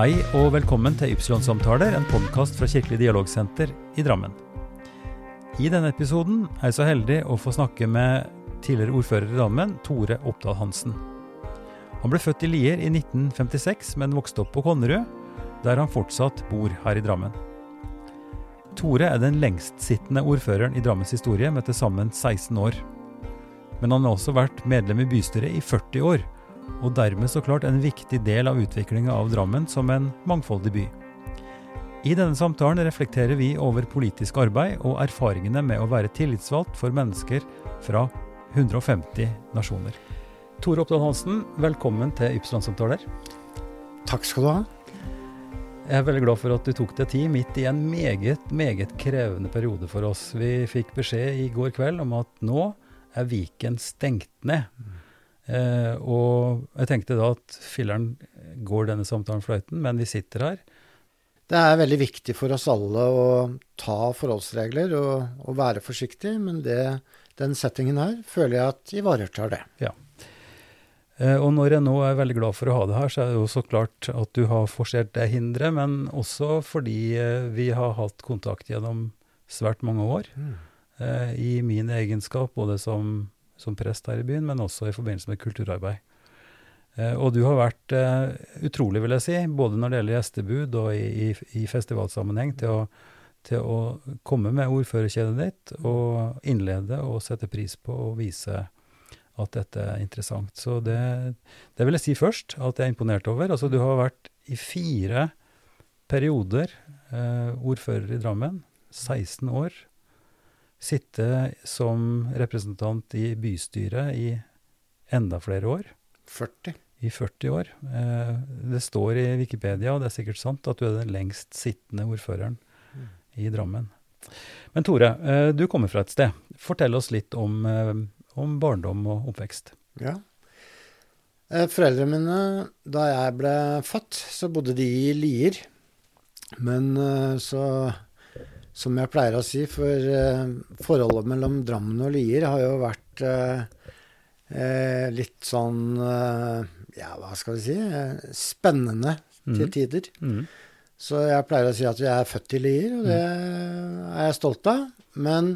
Hei og velkommen til Ypsilon-samtaler, en podkast fra Kirkelig dialogsenter i Drammen. I denne episoden er jeg så heldig å få snakke med tidligere ordfører i Drammen, Tore Oppdal Hansen. Han ble født i Lier i 1956, men vokste opp på Konnerud, der han fortsatt bor her i Drammen. Tore er den lengstsittende ordføreren i Drammens historie, med til sammen 16 år. Men han har også vært medlem i bystyret i 40 år, og dermed så klart en viktig del av utviklinga av Drammen som en mangfoldig by. I denne samtalen reflekterer vi over politisk arbeid og erfaringene med å være tillitsvalgt for mennesker fra 150 nasjoner. Tore Oppdal Hansen, velkommen til Ypsilon-samtaler. Takk skal du ha. Jeg er veldig glad for at du tok deg tid midt i en meget, meget krevende periode for oss. Vi fikk beskjed i går kveld om at nå er Viken stengt ned. Eh, og jeg tenkte da at filleren går denne samtalen fløyten, men vi sitter her. Det er veldig viktig for oss alle å ta forholdsregler og, og være forsiktig, men det, den settingen her føler jeg at ivaretar det. Ja. Eh, og når jeg nå er veldig glad for å ha det her, så er det jo så klart at du har forsert det hinderet, men også fordi eh, vi har hatt kontakt gjennom svært mange år. Mm. Eh, I min egenskap, både som, som prest her i byen, men også i forbindelse med kulturarbeid. Eh, og du har vært eh, utrolig, vil jeg si, både når det gjelder gjestebud og i, i, i festivalsammenheng, til å, til å komme med ordførerkjedet ditt og innlede og sette pris på og vise at dette er interessant. Så det, det vil jeg si først, at jeg er imponert over. Altså, du har vært i fire perioder eh, ordfører i Drammen. 16 år. Sitte som representant i bystyret i enda flere år. 40. I 40 år. Eh, det står i Wikipedia, og det er sikkert sant, at du er den lengst sittende ordføreren Mm. i Drammen. Men Tore, eh, du kommer fra et sted. Fortell oss litt om, eh, om barndom og oppvekst. Ja. Foreldrene mine, da jeg ble født, så bodde de i Lier. Men så, som jeg pleier å si, for eh, forholdet mellom Drammen og Lier har jo vært eh, eh, litt sånn eh, Ja, hva skal vi si? Spennende til Mhm. tider. Mm. Så jeg pleier å si at jeg er født i Lier, og det er jeg stolt av. Men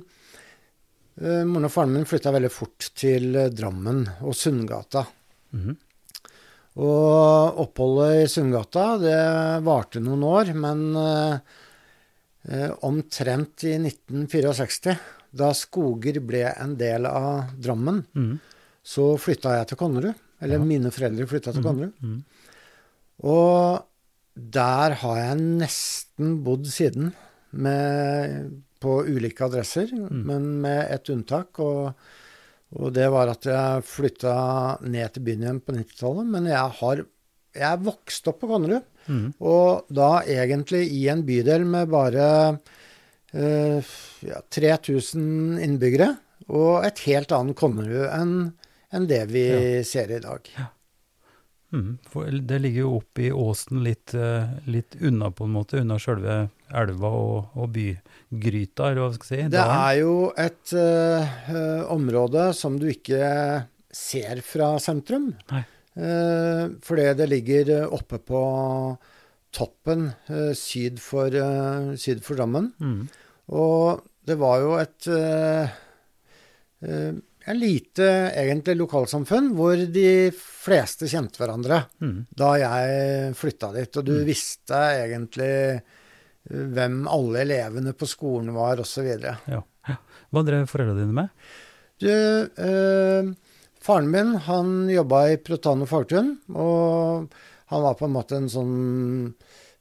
eh, moren og faren min flytta veldig fort til Drammen og Sundgata. Mm. Og oppholdet i Sundgata, det varte noen år, men eh, omtrent i 1964, da Skoger ble en del av Drammen, mm. så flytta jeg til Konnerud. Eller Ja. mine foreldre flytta til Konnerud. Mm. Og der har jeg nesten bodd siden, med, på ulike adresser, men med ett unntak. Og, og det var at jeg flytta ned til byen igjen på 90-tallet. Men jeg har jeg er vokst opp på Konnerud, Mhm. og da egentlig i en bydel med bare eh, ja, 3000 innbyggere, og et helt annet Konnerud enn enn det vi ser i dag. Mhm. For det ligger jo oppe i åsen litt, eh, litt unna, på en måte, unna sjølve elva og, og bygryta, eller hva skal jeg si. Det er jo et eh, område som du ikke ser fra sentrum. Nei. Uh, fordi det ligger eh, oppe på toppen eh, syd, for, eh, syd for Drammen. Mm. Og det var jo et en lite, egentlig, lokalsamfunn hvor de fleste kjente hverandre mm. da jeg flytta dit. Og du Mm. visste egentlig eh, hvem alle elevene på skolen var, osv. Ja. ja. Hva drev foreldrene dine med? Du, eh, faren min han jobba i Protano Fagtun, og han var på en måte en sånn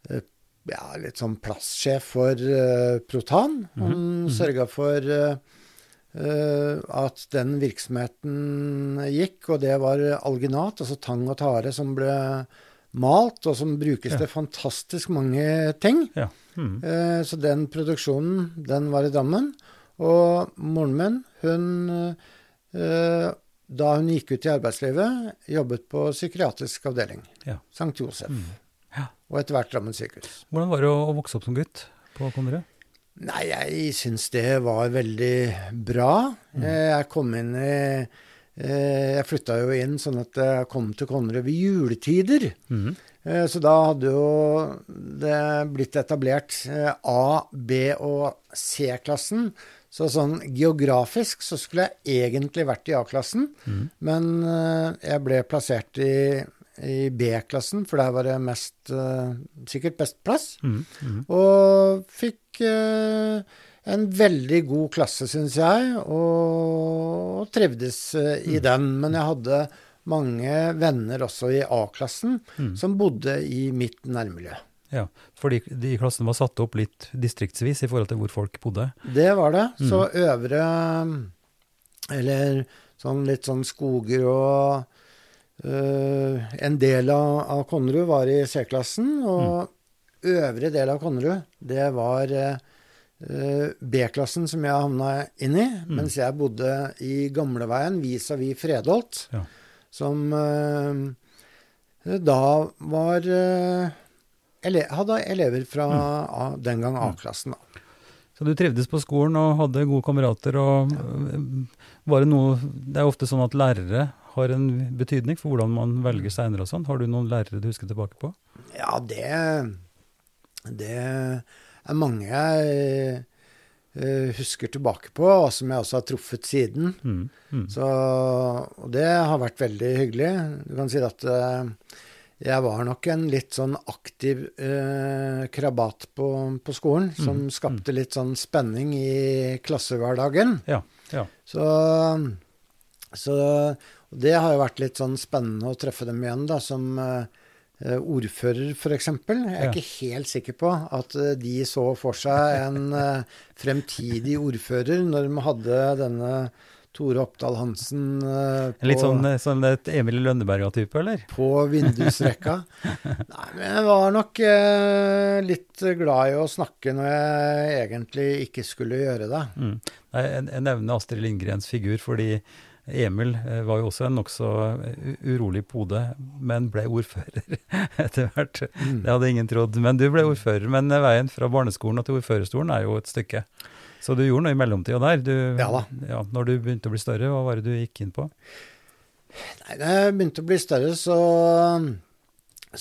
eh, ja, litt sånn plasssjef for uh, Protan. Han mm -hmm. sørga for uh, at den virksomheten gikk, og det var alginat, altså tang og tare, som ble malt, og som brukes Ja. til fantastisk mange ting. Ja. Mhm. Eh, Så den produksjonen, den var i Drammen. Og moren min, hun Da hun gikk ut i arbeidslivet, jobbet på psykiatrisk avdeling. Ja. St. Josef. Mm. Ja. Og etter hvert Drammen sykehus. Hvordan var det å, vokse opp som gutt på Konnerud? Nei, jeg syns det var veldig bra. Mm. Eh, Jeg kom inn i eh, Jeg flytta jo inn sånn at jeg kom til Konnerud ved juletider. Mhm. Eh, Så da hadde jo det blitt etablert A-, B- og C-klassen. Så sånn geografisk så skulle jeg egentlig vært i A-klassen, Mm. men uh, jeg ble plassert i, i B-klassen, for der var det mest uh, sikkert best plass. Mm. Mm. Og fikk uh, en veldig god klasse, syns jeg, og trivdes eh, i den. Men jeg hadde mange venner også i A-klassen Mm. som bodde i mitt nærmiljø. Ja, fordi de klassene var satt opp litt distriktsvis i forhold til hvor folk bodde. Det var det. Mm. Så øvre Eller sånn litt sånn skoger og øh, En del av, av Konnerud var i C-klassen, og øvre del av Konnerud, det var øh, B-klassen som jeg havna inn i, mens jeg bodde i Gamleveien vis-à-vis Fredholt, Ja. som øh, da var øh, ele hadde elever fra A, den gang A-klassen, da. Så du trivdes på skolen og hadde gode kamerater, og ja. var det noe Det er ofte sånn at lærere har en betydning for hvordan man velger seinere og sånn. Har du noen lærere du husker tilbake på? Ja, det Det er mange jeg uh, husker tilbake på, og som jeg også har truffet siden. Mm. Mm. Så, og det har vært veldig hyggelig. Du kan si at eh, jeg var nok en litt sånn aktiv eh, krabat på, på skolen, som skapte litt sånn spenning i klassehverdagen. Ja. ja. Så, så det har jo vært litt sånn spennende å treffe dem igjen, da, som eh, eh, ordfører, f.eks. Jeg er Ja. ikke helt sikker på at eh, de så for seg en eh, fremtidig ordfører når de hadde denne Tore Oppdal Hansen eh, på, Litt sånn, øh, sånn et Emil Lønneberga-type, eller? på vindusrekka. Nei, men jeg var nok eh, litt glad i å snakke når jeg egentlig ikke skulle gjøre det. Mm. Jeg, jeg nevner Astrid Lindgrens figur fordi Emil eh, var jo også en nokså urolig pode, men ble ordfører etter hvert. Det hadde ingen trodd. Men du ble ordfører. Men eh, veien fra barneskolen til ordførerstolen er jo et stykke. Så du gjorde noe i mellomtida der. Du, Ja da. Ja, når du begynte å bli større, hva var det du gikk inn på? Nei, da jeg begynte å bli større, så,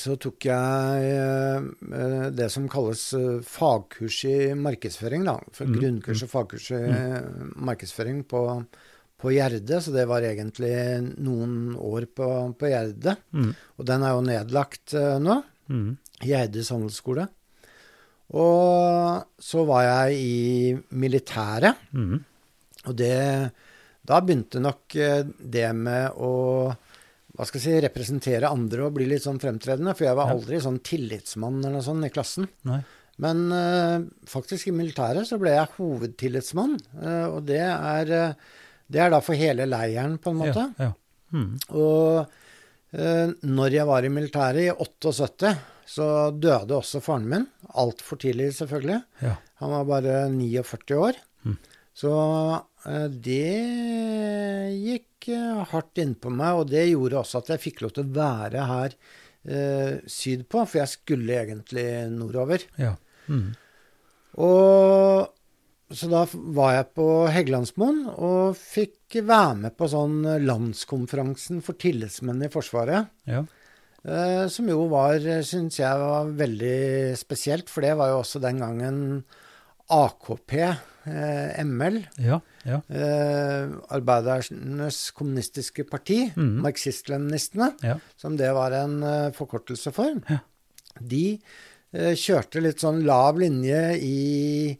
så tok jeg eh, det som kalles eh, fagkurs i markedsføring. Da. For Mm, Grunnkurs og fagkurs i markedsføring på, på Gjerde. Så det var egentlig noen år på, på Gjerde. Mm. Og den er jo nedlagt eh, nå. Mm. Gjerdes handelsskole. Og så var jeg i militæret. Mm. Og det Da begynte nok eh, det med å hva skal jeg si, representere andre og bli litt sånn fremtredende. For jeg var aldri sånn tillitsmann eller noe sånt i klassen. Nei. Men uh, faktisk i militæret så ble jeg hovedtillitsmann. Uh, og det er, det er da for hele leiren, på en måte. Ja, ja. Mm. Og når jeg var i militæret i 78, så døde også faren min. Altfor tidlig, selvfølgelig. ja. Han var bare 49 år. Mm. Så eh, det gikk eh, hardt innpå meg, og det gjorde også at jeg fikk lov til å være her eh, sydpå, for jeg skulle egentlig nordover. ja. Mm. Og så da var jeg på Heggelandsmoen og fikk være med på sånn landskonferansen for tillitsmenn i Forsvaret. ja. Eh, som jo var, syns jeg, var veldig spesielt, for det var jo også den gangen AKP, eh, ML, Ja. Ja. eh, Arbeidernes kommunistiske parti, mm. marxist-leninistene, Ja. som det var en eh, forkortelse for, Ja. de eh, kjørte litt sånn lav linje i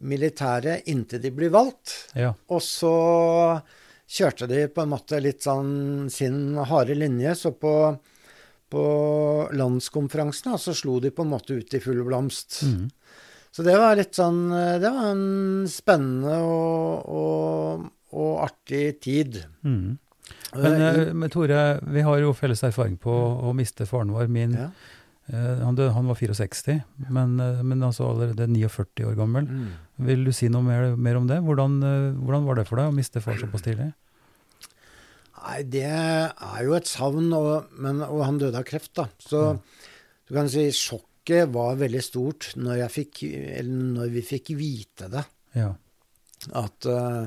militæret inntil de blir valgt. ja. Og så kjørte de på en måte litt sånn sin harde linje. Så på, på landskonferansen og så slo de på en måte ut i full blomst. Mm. Så det var litt sånn Det var en spennende og, og, og artig tid. Mm. Men, uh, men Tore, vi har jo felles erfaring på å miste faren vår. Min, ja. uh, han, død, han var 64, men, uh, men altså allerede 49 år gammel. Mm. Vil du si noe mer, mer om det? Hvordan, eh, hvordan var det for deg å miste far såpass tidlig? Nei, det er jo et savn, og, men, og han døde av kreft, da. Så du kan si sjokket var veldig stort når, jeg fikk, eller når vi fikk vite det. Ja. At eh,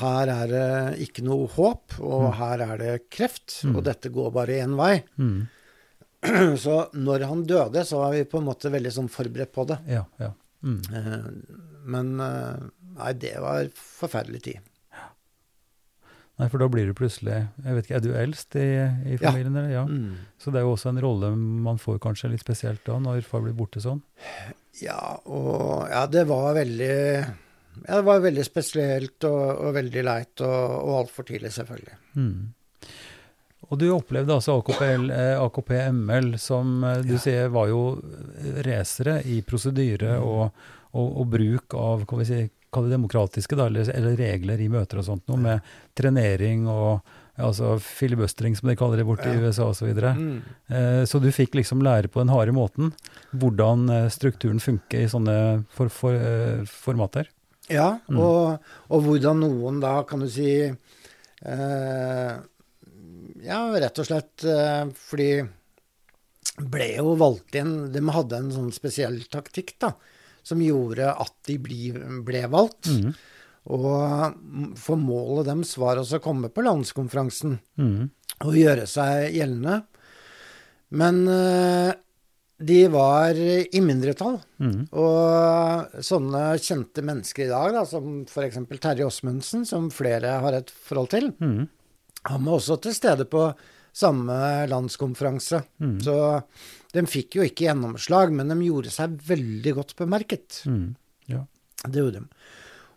her er det ikke noe håp, og her er det kreft, og dette går bare én vei. Mm. så når han døde, så var vi på en måte veldig sånn forberedt på det. Ja, ja. Mm. Eh, Men uh, nei, det var forferdelig tid. Nei, for da blir du plutselig Jeg vet ikke, Er du eldst i, i Ja. familien? eller? Ja. Mm. Så det er jo også en rolle man får kanskje litt spesielt da, når far blir borte sånn. Ja, og ja, det var veldig ja, det var veldig spesielt og, og veldig leit, og, og altfor tidlig, selvfølgelig. Mm. Og du opplevde altså AKPL, eh, AKP ML, som eh, du Ja. sier var jo eh, racere i prosedyre Mm. og, og, og bruk av kan vi si, kall det demokratiske, da, eller, eller regler i møter og sånt, noe med trenering og ja, altså filibustering, som de kaller det borte i USA osv. Så, videre. Mm. eh, så du fikk liksom lære på den harde måten hvordan eh, strukturen funker i sånne for, for, eh, formater. Ja, Mm. og, og hvordan noen da, kan du si eh, Ja, rett og slett fordi ble jo valgt inn De hadde en sånn spesiell taktikk, da, som gjorde at de bli, ble valgt. Mm. Og for målet deres var også å komme på landskonferansen Mm. og gjøre seg gjeldende. Men eh, de var i mindretall. Mm. Og sånne kjente mennesker i dag, da, som f.eks. Terje Osmundsen, som flere har et forhold til, Mm. han var også til stede på samme landskonferanse. Mm. Så de fikk jo ikke gjennomslag, men de gjorde seg veldig godt bemerket. Mm. Ja. Det gjorde de.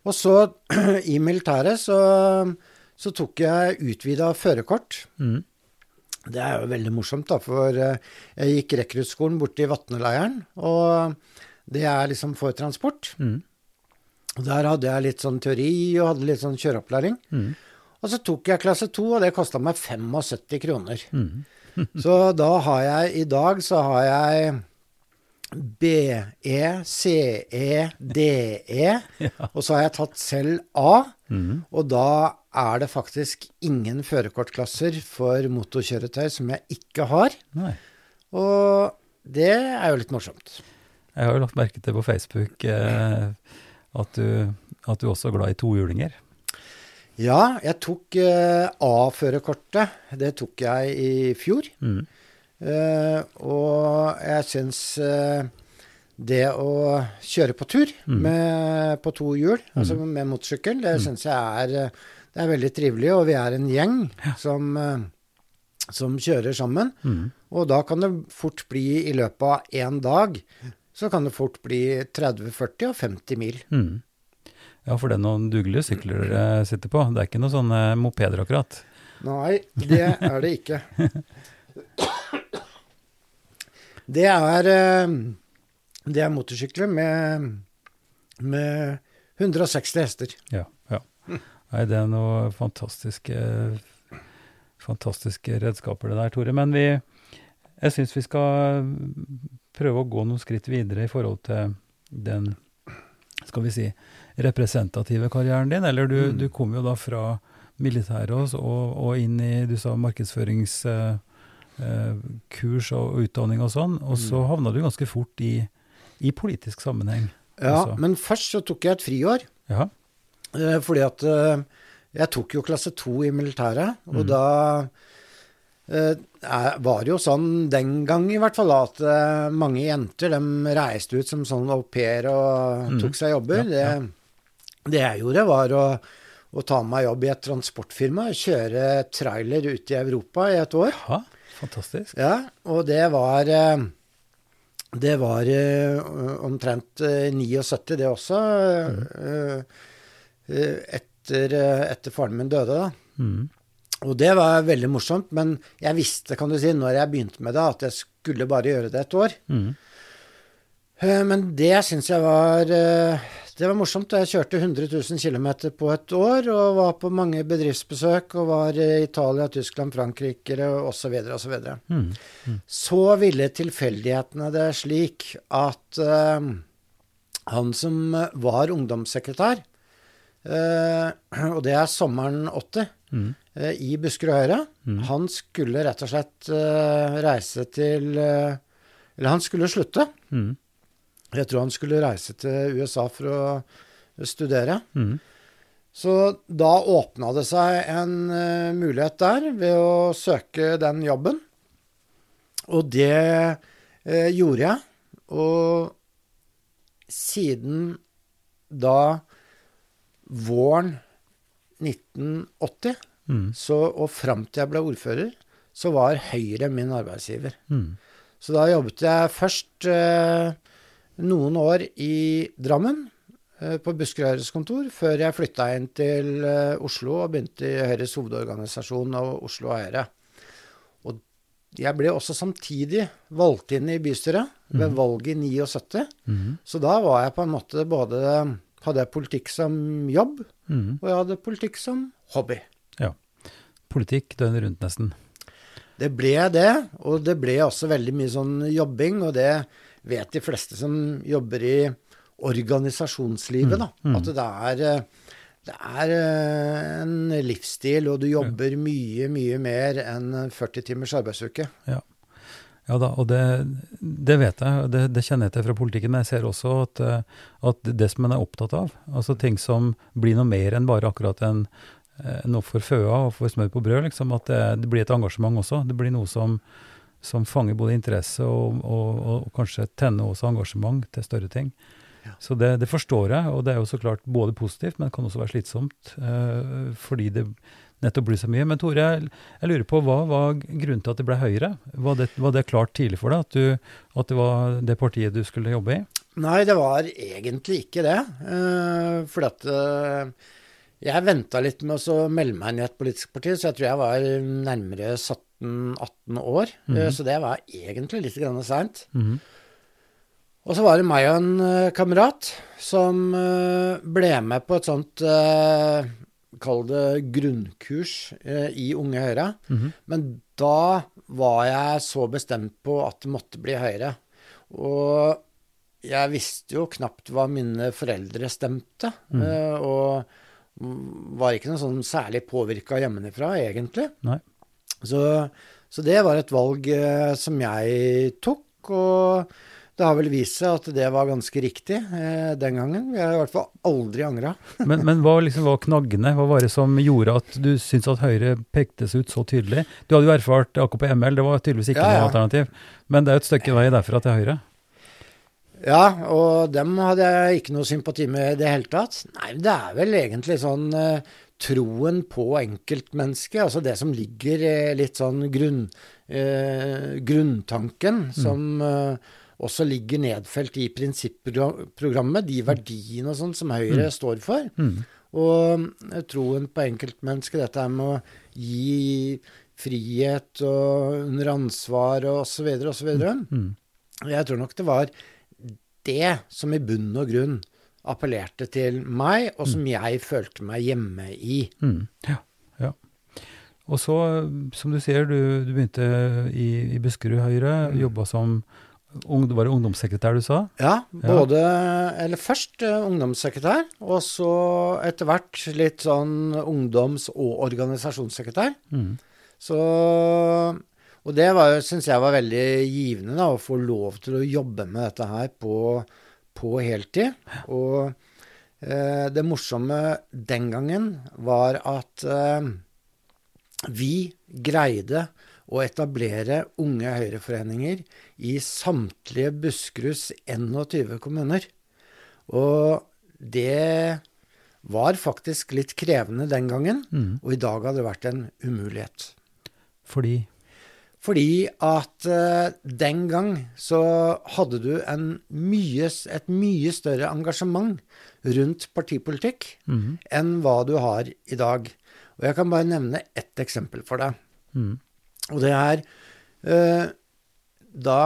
Og så, i militæret, så, så tok jeg utvida førerkort. Mm. Det er jo veldig morsomt, da, for eh, jeg gikk rekruttskolen borte i Vatneleiren, og det er liksom for transport. Mm. Og Der hadde jeg litt sånn teori og hadde litt sånn kjøreopplæring. Mm. Og så tok jeg klasse to, og det kosta meg 75 kroner. Mm. Så da har jeg i dag så har jeg BE, CE, DE, og så har jeg tatt selv A. Mm. Og da er det faktisk ingen førerkortklasser for motorkjøretøy som jeg ikke har. Nei. Og det er jo litt morsomt. Jeg har jo lagt merke til på Facebook eh, at, du, at du også er glad i tohjulinger. Ja, jeg tok uh, A-førerkortet. Det tok jeg i fjor. Mm. Uh, og jeg syns uh, det å kjøre på tur Mm. med, på to hjul, altså med motorsykkel, det syns jeg er, eh, det er veldig trivelig. Og vi er en gjeng som, eh, som kjører sammen. Mm. Og da kan det fort bli, i løpet av én dag, så kan det fort bli 30, 40 og 50 mil. Mm. Ja, for det er noen dugelige sykler dere sitter på. Det er ikke noen sånne mopeder akkurat. Nei, det er det ikke. Det er, eh, det er motorsykler med, med 160 hester. Ja, ja. Nei, det er noen fantastiske, fantastiske redskaper det der, Tore. Men vi, jeg syns vi skal prøve å gå noen skritt videre i forhold til den, skal vi si, representative karrieren din. Eller du, Mm. du kom jo da fra militæret også, og, og inn i, du sa markedsføringskurs eh, og utdanning og sånn, og så havna du ganske fort i, i politisk sammenheng. Ja, også. men først så tok jeg et friår. Ja. eh, Fordi at eh, jeg tok jo klasse to i militæret, og Mm. da eh, var det jo sånn den gang i hvert fall at eh, mange jenter de reiste ut som sånn au pair og Mm. tok seg jobber. Ja, ja. Det, det jeg gjorde, var å, å ta meg jobb i et transportfirma, kjøre trailer ut i Europa i et år. ja, fantastisk. Ja, og det var eh, Det var eh, omtrent eh, 79, det også. eh, eh, Etter, eh, etter faren min døde, da. Mm. Og det var veldig morsomt, men jeg visste, kan du si, når jeg begynte med det, at jeg skulle bare gjøre det et år. Mm. Eh, Men det syns jeg var eh, Det var morsomt. Jeg kjørte 100 000 km på et år og var på mange bedriftsbesøk og var i Italia, Tyskland, Frankrike osv. osv. Mm. Så ville tilfeldighetene det slik at uh, han som var ungdomssekretær, uh, og det er sommeren 80, Mm. uh, i Buskerud Høyre, han skulle rett og slett reise til Eller han skulle slutte. Mm. Jeg tror han skulle reise til USA for å studere. Mm. Så da åpna det seg en uh, mulighet der ved å søke den jobben. Og det uh, gjorde jeg. Og siden da våren 1980 Mm. så, og fram til jeg ble ordfører, så var Høyre min arbeidsgiver. Mm. Så da jobbet jeg først eh, noen år i Drammen, eh, på Buskerud Høyres kontor, før jeg flytta inn til eh, Oslo og begynte i Høyres hovedorganisasjon og Oslo Høyre. Og jeg ble også samtidig valgt inn i bystyret ved valget i 79. Mm. Så da var jeg på en måte både Hadde jeg politikk som jobb, Mm. og jeg hadde politikk som hobby. Ja. Politikk døgnet rundt, nesten. Det ble det, og det ble også veldig mye sånn jobbing, og det vet de fleste som jobber i organisasjonslivet, da. Mm, mm. At det er, det er eh, en livsstil, og du jobber mye, mye mer enn 40 timers arbeidsuke. Ja da, og det, det vet jeg, det, det kjenner jeg til fra politikken, men jeg ser også at, eh, at det som en er opptatt av, altså ting som blir noe mer enn bare akkurat en, eh, noe for føa og for smør på brød, liksom, at det, det blir et engasjement også. Det blir noe som, som fanger både interesse og, og, og kanskje tenner også engasjement til større ting. Ja. Så det, det forstår jeg, og det er jo så klart både positivt, men det kan også være slitsomt, eh, fordi det nettopp blir så mye. Men Tore, jeg, jeg lurer på, hva var grunnen til at det ble Høyre? Var det, var det klart tidlig for deg at, du, at det var det partiet du skulle jobbe i? Nei, det var egentlig ikke det. Uh, for at eh, jeg venta litt med å melde meg inn i et politisk parti, så jeg tror jeg var nærmere 17-18 år. mm -hmm. så det var egentlig litt grann seint. -hmm. Og så var det meg og en eh, kamerat som eh, ble med på et sånt Kall det grunnkurs i Unge Høyre. Mhm. Men da var jeg så bestemt på at det måtte bli Høyre. Og jeg visste jo knapt hva mine foreldre stemte. Mm. eh, og mm, var ikke noe sånn særlig påvirka hjemmefra, egentlig. Nei. Så, så det var et valg eh, som jeg tok, og det har vel vist seg at det var ganske riktig eh, den gangen. Jeg har i hvert fall aldri angra. Men, men hva liksom var knaggene? Hva var det som gjorde at du syntes at Høyre pektes ut så tydelig? Du hadde jo erfart AKP-ML, det var tydeligvis ikke Ja, ja. noe alternativ. Men det er jo et stykke vei derfra til Høyre. Ja, og dem hadde jeg ikke noe sympati med i det hele tatt. Nei, det er vel egentlig sånn eh, troen på enkeltmennesket, altså det som ligger eh, litt sånn grunn, eh, grunntanken, som eh, også ligger nedfelt i prinsipprogrammet, de verdiene og sånn som Høyre står for. Mm. Og eh, troen på enkeltmennesket, dette med å gi frihet og under ansvar og osv., osv. Mm. Jeg tror nok det var det som i bunn og grunn appellerte til meg, og som jeg følte meg hjemme i. Mm. Ja, ja. Og så, som du sier, du, du begynte i, i Buskerud Høyre, Mm. jobba som ung, var det ungdomssekretær, du sa? Ja, både Eller først eh, ungdomssekretær, og så etter hvert litt sånn ungdoms- og organisasjonssekretær. Mm. Så Og det syns jeg var veldig givende, da, å få lov til å jobbe med dette her på, på heltid. Og eh, det morsomme den gangen var at eh, vi greide å etablere unge høyreforeninger i samtlige Buskeruds 21 kommuner. Og det var faktisk litt krevende den gangen, Mm. og i dag hadde det vært en umulighet. Fordi Fordi at eh, den gang så hadde du en mye, et mye større engasjement rundt partipolitikk mm. enn hva du har i dag. Og jeg kan bare nevne ett eksempel for deg. Mm. Og det er eh, Da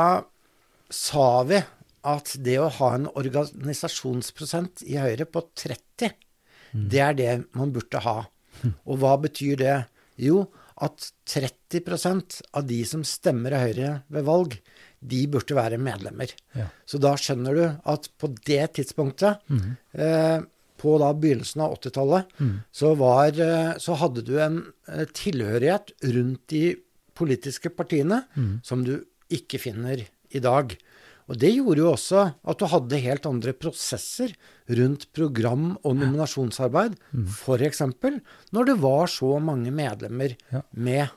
sa vi at det å ha en organisasjonsprosent i Høyre på 30, det er det man burde ha. Og hva betyr det? Jo, at 30% av de som stemmer Høyre ved valg, de burde være medlemmer. Ja. Så da skjønner du at på det tidspunktet, mm. eh, på da begynnelsen av 80-tallet, Mm. så, eh, så hadde du en eh, tilhørighet rundt de politiske partiene Mm. som du ikke finner i dag. Og det gjorde jo også at du hadde helt andre prosesser rundt program- og nominasjonsarbeid, Mm. f.eks. når det var så mange medlemmer Ja. med.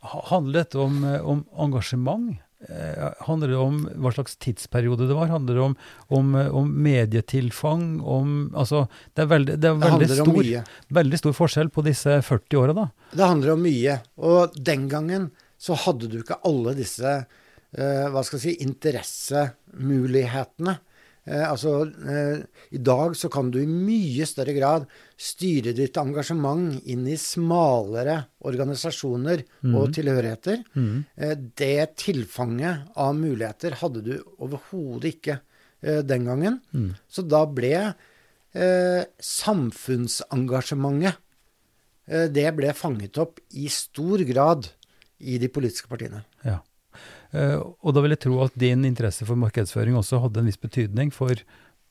ha- handler dette om, eh, om engasjement? Eh, handler det om hva slags tidsperiode det var? Handler det om, om, eh, om medietilfang? Om, altså, det er veldig, det er veldig, det stor, veldig stor forskjell på disse 40 åra, da. Det handler om mye. Og den gangen så hadde du ikke alle disse hva skal jeg si, interessemulighetene. Eh, altså, eh, I dag så kan du i mye større grad styre ditt engasjement inn i smalere organisasjoner og tilhørigheter. Mm. Eh, det tilfanget av muligheter hadde du overhodet ikke eh, den gangen. Mm. Så da ble eh, samfunnsengasjementet eh, Det ble fanget opp i stor grad i de politiske partiene. Eh, og da vil jeg tro at din interesse for markedsføring også hadde en viss betydning for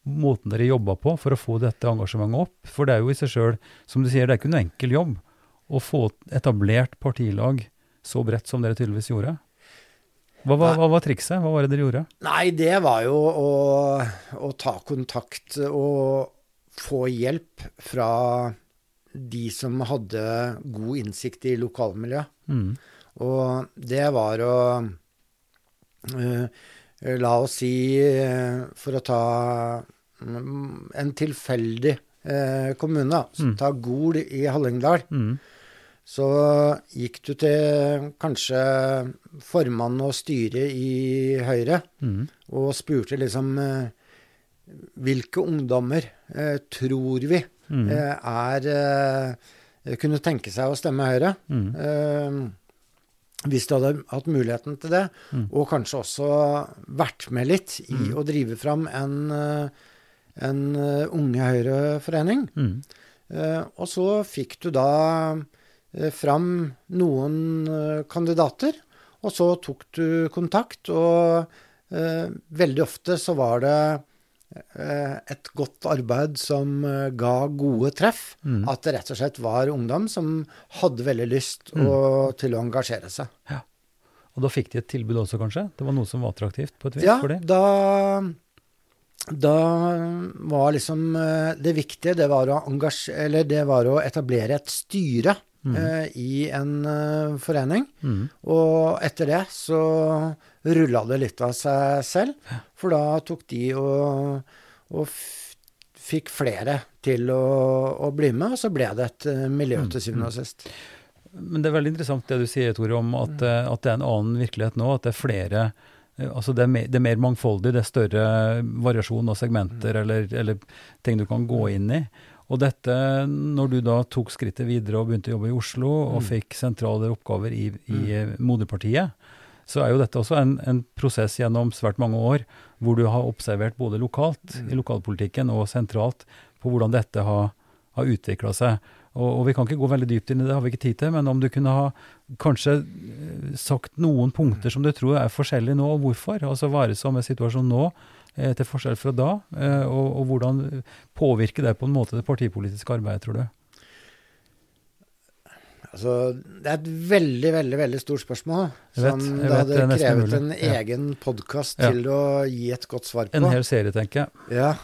måten dere jobba på for å få dette engasjementet opp. For det er jo i seg sjøl, som du sier, det er ikke noe enkel jobb å få etablert partilag så bredt som dere tydeligvis gjorde. Hva, var- hva var trikset? Hva var det dere gjorde? Nei, det var jo å, å ta kontakt og få hjelp fra de som hadde god innsikt i lokalmiljøet. Mm. Og det var å eh, La oss si, eh, for å ta mm, en tilfeldig eh, kommune, Mm. ta Gol i Hallingdal, Mm. så gikk du til kanskje formann og styre i Høyre Mm. og spurte liksom hvilke ungdommer eh, tror vi Mm. eh, er eh, kunne tenke seg å stemme Høyre. Mm. Hvis du hadde hatt muligheten til det, Mm. og kanskje også vært med litt i å drive fram en, eh, en eh, Unge Høyre-forening. Mm. Eh, og så fikk du da eh, fram noen eh, kandidater, og så tok du kontakt, og eh, veldig ofte så var det et godt arbeid som eh, ga gode treff. Mm. At det rett og slett var ungdom som hadde veldig lyst å, til å engasjere seg. Og da fikk de et tilbud også, kanskje? Det var noe som var attraktivt på et vis Ja, for dem? da, da var liksom eh, Det viktige, det var å, det var å etablere et styre eh, i en eh, forening. Mm. Og etter det så rulla det litt av seg selv, for da tok de og, og fikk flere til å, å bli med, og så ble det et eh, miljø til syvende og sist. Men det er veldig interessant det du sier, Tore, om at, eh, at det er en annen virkelighet nå. At det er flere eh, Altså det er, mer, det er mer mangfoldig, det er større variasjon av segmenter eller, eller ting du kan gå inn i. Og dette, når du da tok skrittet videre og begynte å jobbe i Oslo og fikk sentrale oppgaver i, i moderpartiet, så er jo dette også en, en prosess gjennom svært mange år hvor du har observert både lokalt i lokalpolitikken og sentralt på hvordan dette har, har utvikla seg. Og, og vi kan ikke gå veldig dypt inn i det, har vi ikke tid til, men om du kunne ha kanskje eh, sagt noen punkter som du tror er forskjellige nå, og hvorfor? Altså hva er det som er situasjonen nå, eh, til forskjell fra da? Eh, og, og hvordan påvirker det på en måte det partipolitiske arbeidet, tror du? Altså, det er et veldig, veldig veldig stort spørsmål. Jeg vet, jeg det vet, hadde det er nesten krevet mulig. en Ja. egen til Ja. å gi et godt svar på. En hel serie, tenker jeg. Ja.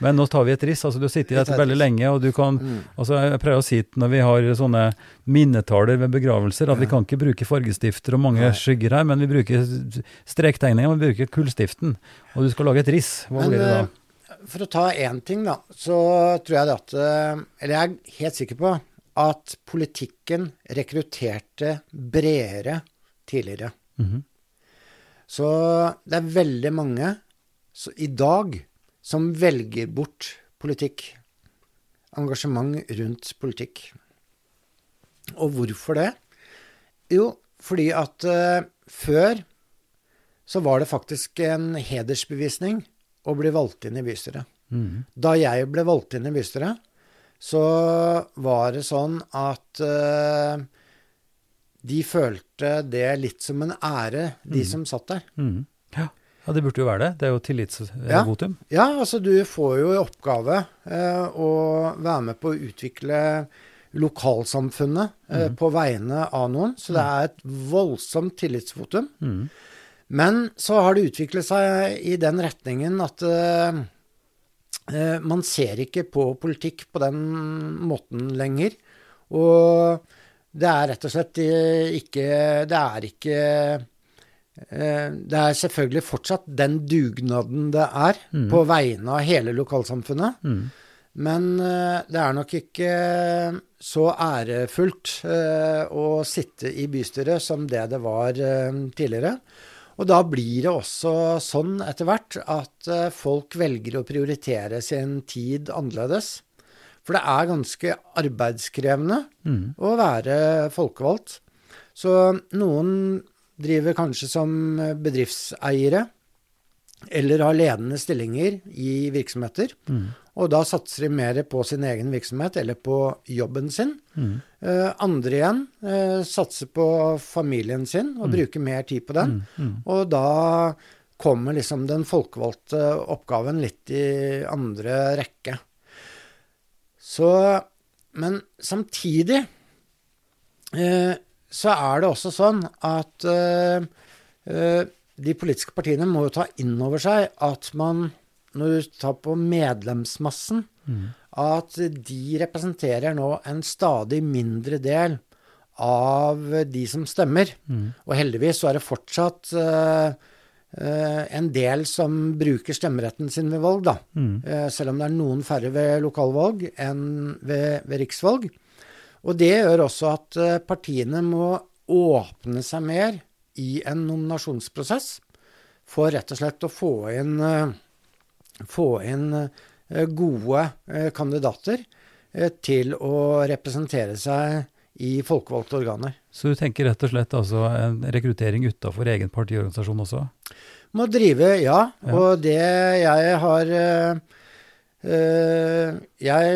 Men nå tar vi et riss. altså Du sitter i dette veldig lenge, og du kan Mm. altså Jeg pleier å si når vi har sånne minnetaler ved begravelser, at vi kan ikke bruke fargestifter og mange Nei. skygger her, men vi bruker strektegninger, vi bruker kullstiften. Og du skal lage et riss. Hva Men, blir det da? eh, For å ta én ting, da, så tror jeg det at eh, Eller jeg er helt sikker på at politikken rekrutterte bredere tidligere. Mhm. Så det er veldig mange så, i dag som velger bort politikk. Engasjement rundt politikk. Og hvorfor det? Jo, fordi at uh, før så var det faktisk en hedersbevisning å bli valgt inn i bystyret. Mhm. Da jeg ble valgt inn i bystyret, så var det sånn at uh, de følte det litt som en ære, de som satt der. Mm. Ja. ja, det burde jo være det. Det er jo tillitsvotum. Ja, altså du får jo i oppgave uh, å være med på å utvikle lokalsamfunnet eh, på vegne av noen, så det er et voldsomt tillitsvotum. Mhm. Men så har det utviklet seg i den retningen at eh, man ser ikke på politikk på den måten lenger. Og det er rett og slett eh, ikke Det er ikke eh, Det er selvfølgelig fortsatt den dugnaden det er Mm. på vegne av hele lokalsamfunnet. Mm. Men eh, det er nok ikke så ærefullt eh, å sitte i bystyret som det det var eh, tidligere. Og da blir det også sånn etter hvert at eh, folk velger å prioritere sin tid annerledes. For det er ganske arbeidskrevende Mm. å være folkevalgt. Så noen driver kanskje som bedriftseiere, eller har ledende stillinger i virksomheter. Mm. Og da satser de mer på sin egen virksomhet eller på jobben sin. Mm. Eh, andre igjen eh, satser på familien sin og bruker mer tid på den. Mm. Mm. Og da kommer liksom den folkevalgte oppgaven litt i andre rekke. Så Men samtidig eh, så er det også sånn at eh, eh, de politiske partiene må jo ta inn over seg at man, når du tar på medlemsmassen, Mm. at de representerer nå en stadig mindre del av de som stemmer. Mm. Og heldigvis så er det fortsatt uh, uh, en del som bruker stemmeretten sin ved valg, da. Mm. Uh, selv om det er noen færre ved lokalvalg enn ved, ved riksvalg. Og det gjør også at partiene må åpne seg mer i en nominasjonsprosess for rett og slett å få inn, få inn eh, gode eh, kandidater eh, til å representere seg i folkevalgte organer. Så du tenker rett og slett altså en rekruttering utafor egen partiorganisasjon også? Må drive, ja. Ja. Og det jeg har eh, Jeg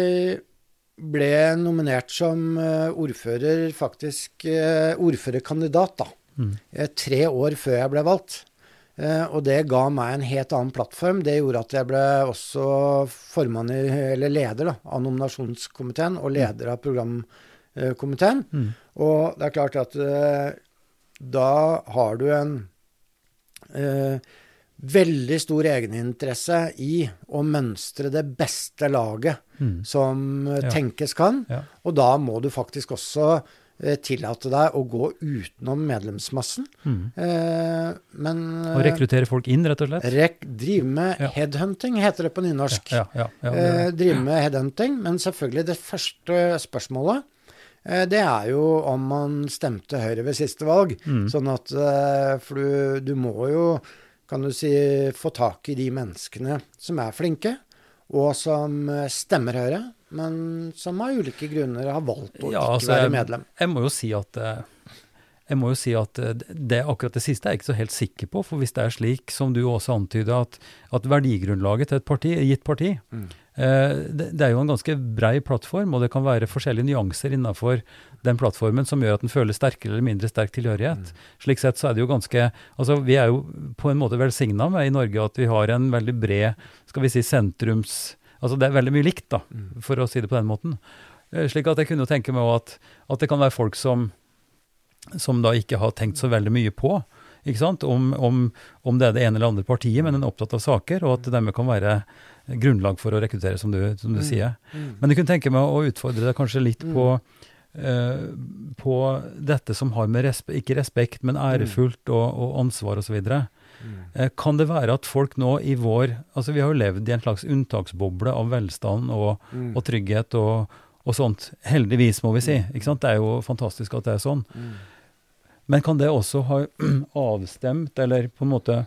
ble nominert som ordfører, faktisk ordførerkandidat, da. Mm. Tre år før jeg ble valgt. Eh, og det ga meg en helt annen plattform. Det gjorde at jeg ble også formann i, eller leder da, av nominasjonskomiteen og leder av programkomiteen. Mm. Og det er klart at eh, da har du en eh, veldig stor egeninteresse i å mønstre det beste laget Mm. som eh, Ja. tenkes kan. Ja. Og da må du faktisk også tillate deg å gå utenom medlemsmassen. Mm. Eh, men Og rekruttere folk inn, rett og slett? rek, drive med Ja. headhunting, heter det på nynorsk. Ja, ja, Eh, drive med headhunting, men selvfølgelig det første spørsmålet eh, det er jo om man stemte Høyre ved siste valg. Mm. Sånn at eh, For du, du må jo, kan du si, få tak i de menneskene som er flinke, og som eh, stemmer Høyre, men som av ulike grunner har valgt å Ja, ikke altså, være medlem. Jeg må jo si at eh, jeg må jo si at eh, det, akkurat det siste er jeg ikke så helt sikker på. For hvis det er slik som du også antyder, at, at verdigrunnlaget til et parti, gitt parti Mm. eh, det, det er jo en ganske brei plattform, og det kan være forskjellige nyanser innenfor den plattformen som gjør at den føler sterkere eller mindre sterk tilhørighet. Slik sett så er det jo ganske Altså vi er jo på en måte velsigna med i Norge at vi har en veldig bred, skal vi si sentrums Altså det er veldig mye likt, da, for å si det på den måten. Eh, Slik at jeg kunne tenke meg at, at det kan være folk som, som da ikke har tenkt så veldig mye på ikke sant? Om, om, om det er det ene eller andre partiet, men en er opptatt av saker, og at det dermed kan være grunnlag for å rekruttere, som du, som du sier. Mm. Men jeg kunne tenke meg å utfordre deg kanskje litt på, uh, på dette som har med respekt, ikke respekt, men ærefullt og, og ansvar osv. Eh, kan det være at folk nå i vår Altså vi har jo levd i en slags unntaksboble av velstand og, Mm. og trygghet og, og sånt. Heldigvis, må vi si. Ikke sant? Det er jo fantastisk at det er sånn. Mm. Men kan det også ha avstemt, eller på en måte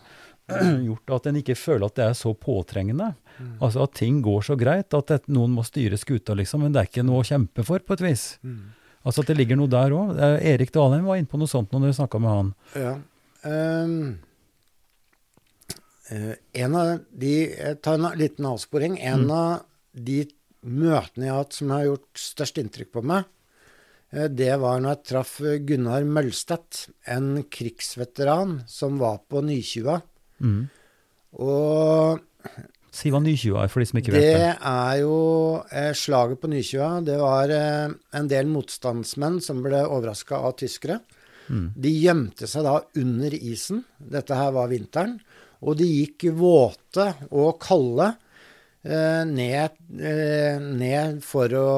gjort at en ikke føler at det er så påtrengende? Mm. Altså at ting går så greit at det, noen må styre skuta, liksom, men det er ikke noe å kjempe for, på et vis. Mm. Altså at det ligger noe der òg. Erik Dalheim var inne på noe sånt når dere snakka med han. Ja. ehm, eh, en av de Jeg tar en liten avsporing. En Mm. av de møtene jeg har hatt som har gjort størst inntrykk på meg, eh, det var når jeg traff Gunnar Mølstedt, en krigsveteran som var på Nykjua. Mm. Og Siva Nykjua, for de som ikke vet det det. er jo eh, slaget på Nykjua. Det var eh, en del motstandsmenn som ble overraska av tyskere. Mm. De gjemte seg da under isen. Dette her var vinteren. Og de gikk våte og kalde eh, ned, eh, ned for å,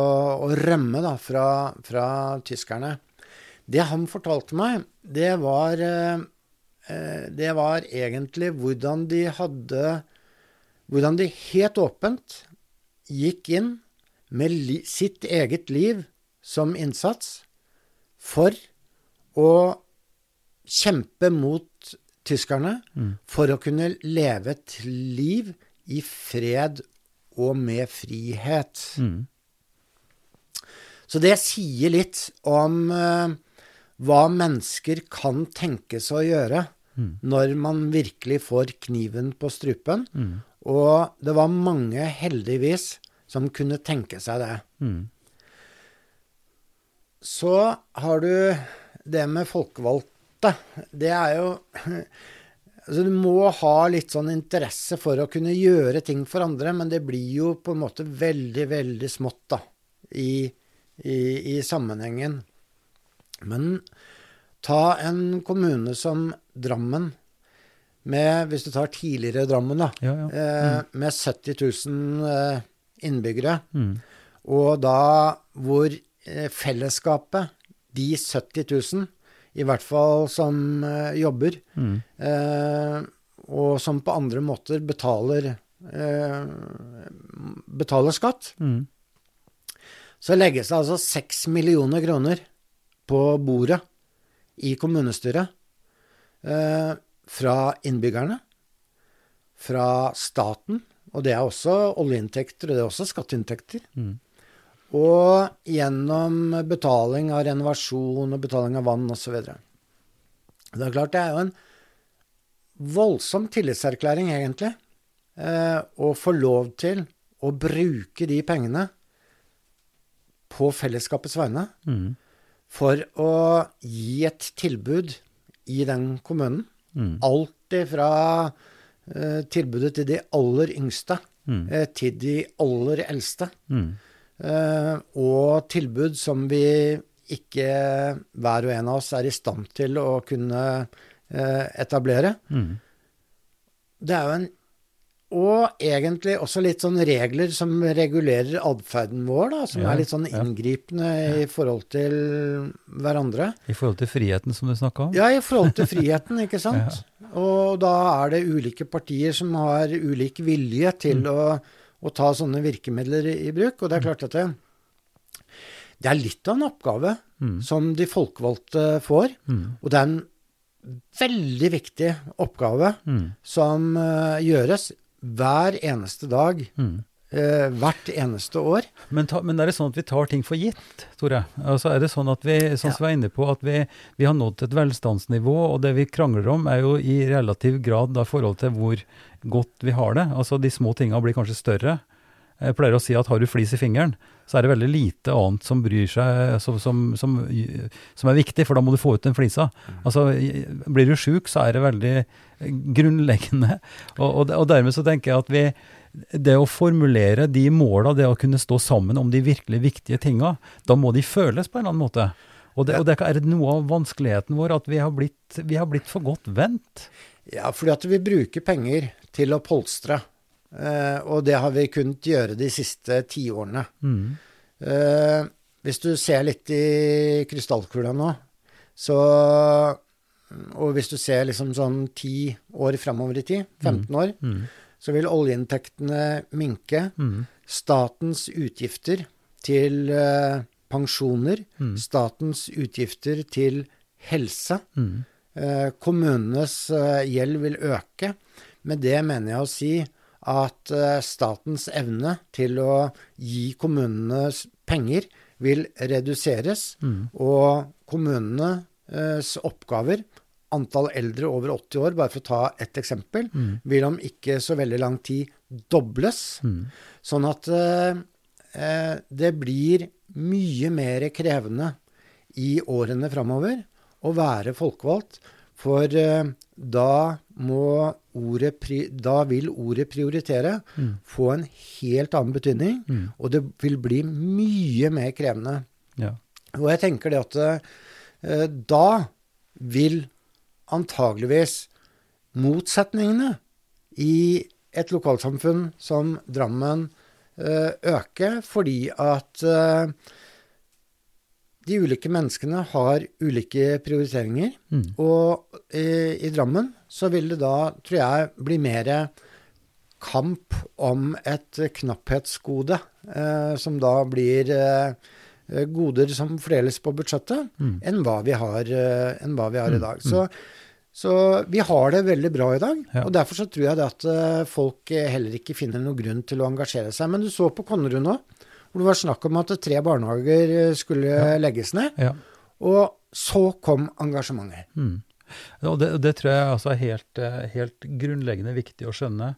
å rømme da fra, fra tyskerne. Det han fortalte meg, det var, eh, eh, det var egentlig hvordan de hadde Hvordan de helt åpent gikk inn med sitt eget liv som innsats for å kjempe mot tyskerne, Mm. for å kunne leve et liv i fred og med frihet. Mm. Så det sier litt om uh, hva mennesker kan tenkes å gjøre Mm. når man virkelig får kniven på strupen. Og det var mange, heldigvis, som kunne tenke seg det. Så har du det med folkevalgte. Det er jo Altså, du må ha litt sånn interesse for å kunne gjøre ting for andre, men det blir jo på en måte veldig, veldig smått, da, i, i, i sammenhengen. Men ta en kommune som Drammen, med, hvis du tar tidligere Drammen, da, Ja, ja. eh, med 70 000 eh, innbyggere. Mm. Og da hvor eh, fellesskapet, de 70 000, i hvert fall som eh, jobber, Mm. eh, og som på andre måter betaler, eh, betaler skatt, Mm. så legges det altså 6 millioner kroner på bordet i kommunestyret eh, fra innbyggerne, fra staten, og det er også oljeinntekter, og det er også skatteinntekter. Mm. Og gjennom betaling av renovasjon og betaling av vann osv. Det er klart det er jo en voldsom tillitserklæring, egentlig, eh, å få lov til å bruke de pengene på fellesskapets vegne Mm. for å gi et tilbud i den kommunen. Mm. Alt ifra eh, tilbudet til de aller yngste Mm. eh, til de aller eldste. Mm. Eh, og tilbud som vi ikke hver og en av oss er i stand til å kunne eh, etablere. Mm. Det er jo en Og egentlig også litt sånn regler som regulerer atferden vår, da, som Ja, er litt sånn ja. inngripende i forhold til hverandre. I forhold til friheten som du snakka om? Ja, i forhold til friheten, ikke sant. Og da er det ulike partier som har ulik vilje til å, å ta sånne virkemidler i, i bruk. Og det er klart at det, det er litt av en oppgave Mm. som de folkevalgte får. Mm. Og det er en veldig viktig oppgave Mm. som uh, gjøres hver eneste dag, eh, hvert eneste år. Men, ta, men er det sånn at vi tar ting for gitt, Tore? Altså er det sånn at vi, sånn som vi er inne på, at vi, vi har nådd et velstandsnivå, og det vi krangler om er jo i relativ grad da forhold til hvor godt vi har det. Altså de små tinga blir kanskje større. Jeg pleier å si at har du flis i fingeren, så er det veldig lite annet som bryr seg, som, som, som, som er viktig, for da må du få ut den flisa. Altså, blir du sjuk, så er det veldig grunnleggende. Og, og, og dermed så tenker jeg at vi, det å formulere de måla, det å kunne stå sammen om de virkelig viktige tinga, da må de føles på en eller annen måte. Og det, og det er noe av vanskeligheten vår, at vi har blitt, vi har blitt for godt vendt. Ja, fordi at vi bruker penger til å polstre. Eh, og det har vi kunnet gjøre de siste tiårene. Mm. Eh, hvis du ser litt i krystallkula nå, så Og hvis du ser liksom sånn ti år framover i tid, 15 år, Mm. så vil oljeinntektene minke. Mm. Statens utgifter til eh, pensjoner, Mm. statens utgifter til helse, Mm. Eh, kommunenes eh, gjeld vil øke. Med det mener jeg å si at eh, statens evne til å gi kommunene penger vil reduseres, Mm. og kommunenes oppgaver, antall eldre over 80 år, bare for å ta ett eksempel, Mm. vil om ikke så veldig lang tid dobles. Mm. Sånn at eh, eh, det blir mye mer krevende i årene framover å være folkevalgt. For eh, da må ordet Da vil ordet prioritere Mm. få en helt annen betydning, Mm. og det vil bli mye mer krevende. Ja. Og jeg tenker det at eh, da vil antageligvis motsetningene i et lokalsamfunn som Drammen eh, øke, fordi at eh, de ulike menneskene har ulike prioriteringer. Mm. Og i, i Drammen så vil det da, tror jeg, bli mer kamp om et knapphetsgode, eh, som da blir eh, goder som fordeles på budsjettet, Mm. enn hva vi har, eh, enn hva vi har i Mm, dag. Så, så vi har det veldig bra i dag, Ja. og derfor så tror jeg det at eh, folk heller ikke finner noen grunn til å engasjere seg. Men du så på Konnerud nå, hvor det var snakk om at tre barnehager eh, skulle Ja. legges ned, Ja. og så kom engasjementet. Mm. Og det, det tror jeg altså er helt, eh, helt grunnleggende viktig å skjønne.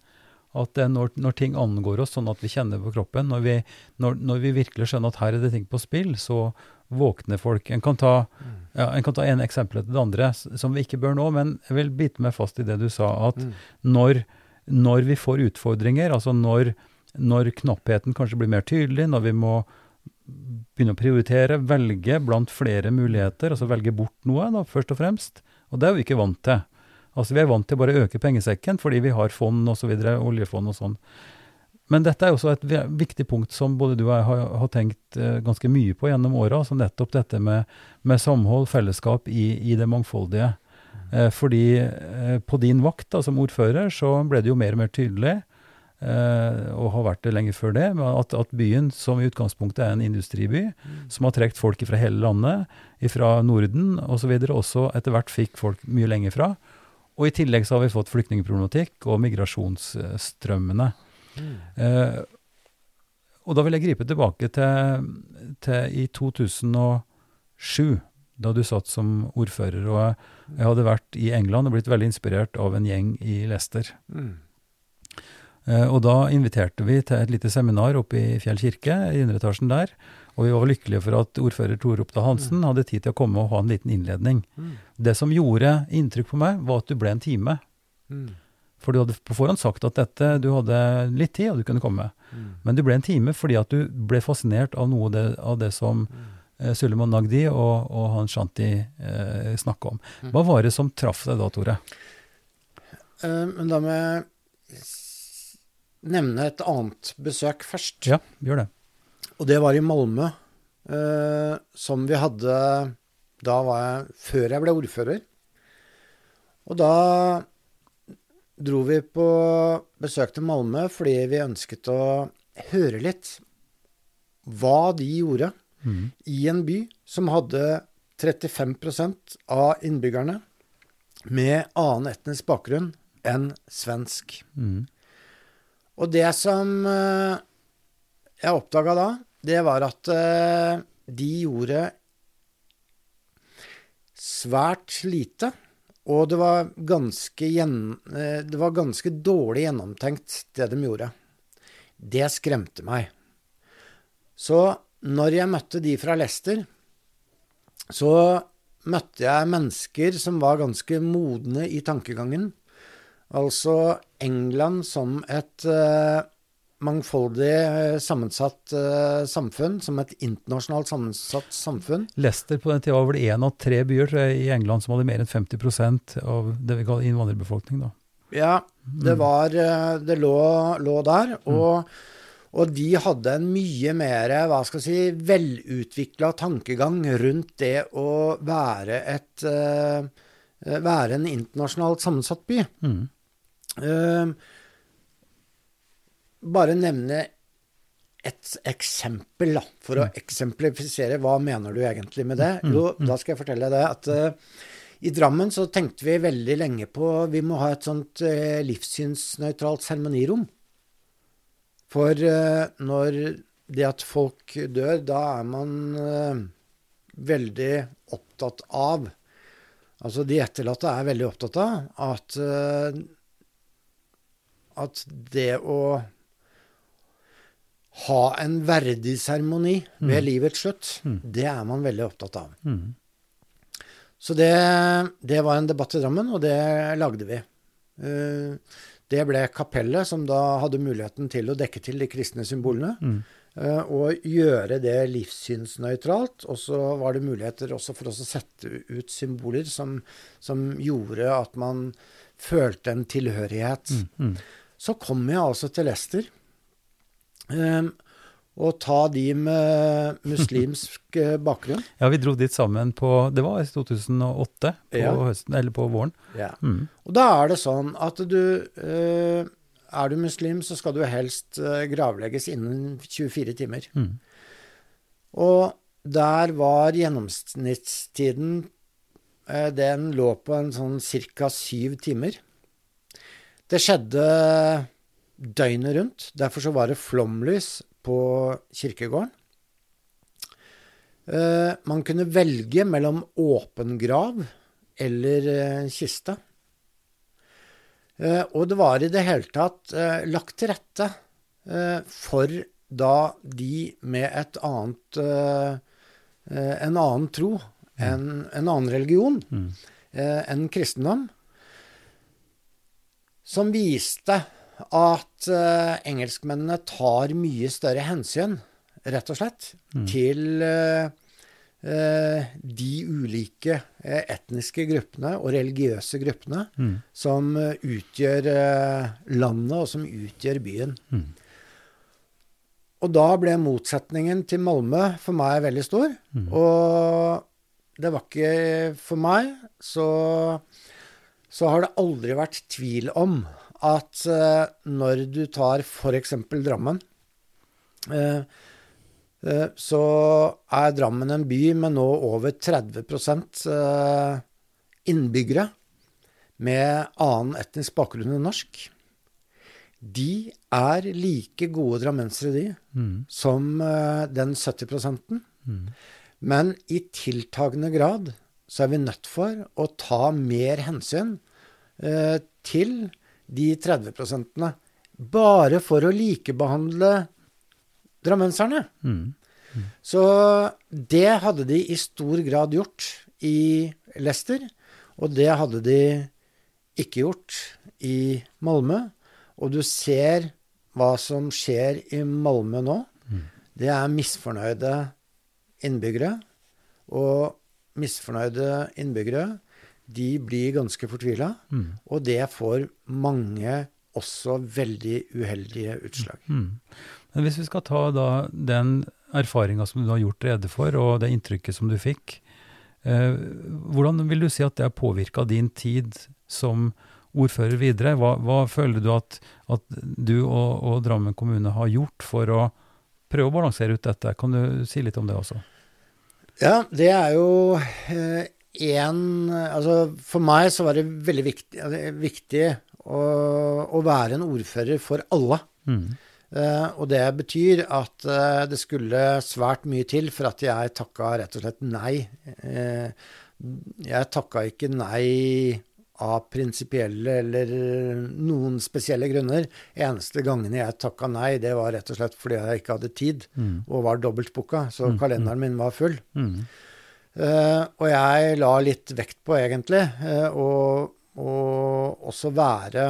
At er når, når ting angår oss, sånn at vi kjenner på kroppen, når vi, når, når vi virkelig skjønner at her er det ting på spill, så våkner folk. En kan ta, ja, en kan ta en eksempel etter det andre, som vi ikke bør nå, men jeg vil bite meg fast i det du sa, at Mm. når, når vi får utfordringer, altså når, når knappheten kanskje blir mer tydelig, når vi må begynne å prioritere, velge blant flere muligheter, altså velge bort noe, da, først og fremst. Og det er vi ikke vant til. Altså Vi er vant til bare å øke pengesekken fordi vi har fond osv., oljefond og sånn. Men dette er også et viktig punkt som både du og jeg har, har tenkt eh, ganske mye på gjennom åra. Altså nettopp dette med, med samhold, fellesskap i, i det mangfoldige. Eh, fordi eh, på din vakt da, som ordfører så ble det jo mer og mer tydelig, og har vært det lenge før det, at, at byen som i utgangspunktet er en industriby, som har trukket folk fra hele landet, fra Norden osv., så videre, også etter hvert fikk folk mye lenger fra. Og i tillegg så har vi fått flyktningproblematikk og migrasjonsstrømmene. Eh, og da vil jeg gripe tilbake til, til i 2007, da du satt som ordfører. Og jeg, jeg hadde vært i England og blitt veldig inspirert av en gjeng i Leicester. Mm. Eh, og da inviterte vi til et lite seminar oppe i Fjell kirke, i underetasjen der. Og vi var lykkelige for at ordfører Tore Oppdal Hansen hadde tid til å komme og ha en liten innledning. Mm. Det som gjorde inntrykk på meg, var at du ble en time. Mm. For du hadde på forhånd sagt at dette, du hadde litt tid, og du kunne komme. Mm. Men du ble en time fordi at du ble fascinert av noe av det, av det som eh, Suleiman Nagdi og, og han Shanti eh, snakka om. Hva var det som traff deg da, Tore? Eh, men da må jeg nevne et annet besøk først. Ja, gjør det. Og det var i Malmö, eh, som vi hadde Da var jeg før jeg ble ordfører. Og da dro vi på besøk til Malmö fordi vi ønsket å høre litt hva de gjorde Mm. i en by som hadde 35% av innbyggerne med annen etnisk bakgrunn enn svensk. Mm. Og det som eh, jeg oppdaga da, det var at eh, de gjorde svært lite. Og det var ganske, gjen, eh, det var ganske dårlig gjennomtenkt, det de gjorde. Det skremte meg. Så når jeg møtte de fra Leicester, så møtte jeg mennesker som var ganske modne i tankegangen. Altså England som et eh, mangfoldig eh, sammensatt uh, samfunn, som et internasjonalt sammensatt samfunn. Leicester på den tida var vel én av tre byer jeg, i England som hadde mer enn 50% av det vi kaller innvandrerbefolkning. da. Ja, det var eh, Det lå, lå der. Og, og de hadde en mye mer hva skal jeg si, velutvikla tankegang rundt det å være et uh, Være en internasjonalt sammensatt by. Mm. Eh, bare nevne et eksempel, da, for å eksemplifisere. Hva mener du egentlig med det? Jo, da skal jeg fortelle deg at uh, i Drammen så tenkte vi veldig lenge på Vi må ha et sånt uh, livssynsnøytralt seremonirom. For uh, når det at folk dør, da er man veldig opptatt av Altså de etterlatte er veldig opptatt av at at det å ha en verdig seremoni ved livets slutt, det er man veldig opptatt av. Mm. Så det, det var en debatt i Drammen, og det lagde vi. Eh, Det ble kapellet som da hadde muligheten til å dekke til de kristne symbolene. Mm. eh, Og gjøre det livssynsnøytralt. Og så var det muligheter også for oss å sette ut symboler som, som gjorde at man følte en tilhørighet. Så kom jeg altså til Leicester. Um, og ta de med muslimsk eh, bakgrunn. Ja, vi dro dit sammen på Det var i 2008, på, Ja. høsten, eller på våren. Ja. Mm. Og da er det sånn at du eh, Er du muslim, så skal du helst eh, gravlegges innen 24 timer. Mm. Og der var gjennomsnittstiden eh, Den lå på en sånn ca. syv timer. Det skjedde døgnet rundt. Derfor så var det flomlys på kirkegården. Eh, man kunne velge mellom åpen grav eller eh, kiste. Eh, og det var i det hele tatt lagt til rette for da de med et annet En annen tro, en, en annen religion Mm. enn kristendom, som viste at uh, engelskmennene tar mye større hensyn, rett og slett, Mm. til uh, uh, de ulike etniske gruppene og religiøse gruppene Mm. som utgjør landet, og som utgjør byen. Mm. Og da ble motsetningen til Malmö for meg veldig stor. Mm. Og det var ikke For meg så, så har det aldri vært tvil om at eh, når du tar f.eks. Drammen, eh, eh, så er Drammen en by med nå over 30 eh, innbyggere med annen etnisk bakgrunn enn norsk. De er like gode drammensere, de, Mm. som den 70 Mm. Men i tiltagende grad så er vi nødt for å ta mer hensyn eh, til de 30% bare for å likebehandle drammenserne. Mm. Så det hadde de i stor grad gjort i Leicester, og det hadde de ikke gjort i Malmö. Og du ser hva som skjer i Malmö nå. Det er misfornøyde innbyggere. Og misfornøyde innbyggere, de blir ganske fortvila. Mm. Og det får mange også veldig uheldige utslag. Mm. Men hvis vi skal ta da den erfaringa som du har gjort rede for, og det inntrykket som du fikk, eh, hvordan vil du si at det har påvirka din tid som ordfører videre? Hva, hva føler du at, at du og, og Drammen kommune har gjort for å prøve å balansere ut dette? Kan du si litt om det også? Ja, det er jo én Altså for meg så var det veldig viktig, altså, viktig å, å være en ordfører for alle. Mm. Eh, og det betyr at eh, det skulle svært mye til for at jeg takka rett og slett nei. Eh, jeg takka ikke nei av prinsipielle eller noen spesielle grunner. Eneste gangene jeg takka nei, det var rett og slett fordi jeg ikke hadde tid Mm. og var dobbeltbooka, så kalenderen min var full. Mm. Uh, og jeg la litt vekt på, egentlig, å også være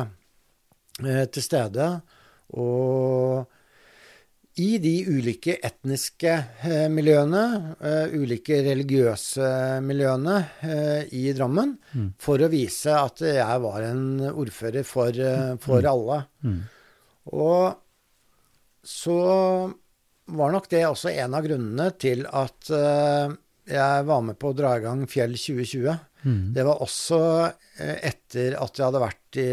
uh, til stede. Og i de ulike etniske eh, miljøene, eh, ulike religiøse miljøene eh, i Drammen, Mm. for å vise at jeg var en ordfører for, eh, for alle. Mm. Og så var nok det også en av grunnene til at jeg var med på å dra i gang Fjell 2020. Mm. Det var også etter at jeg hadde vært i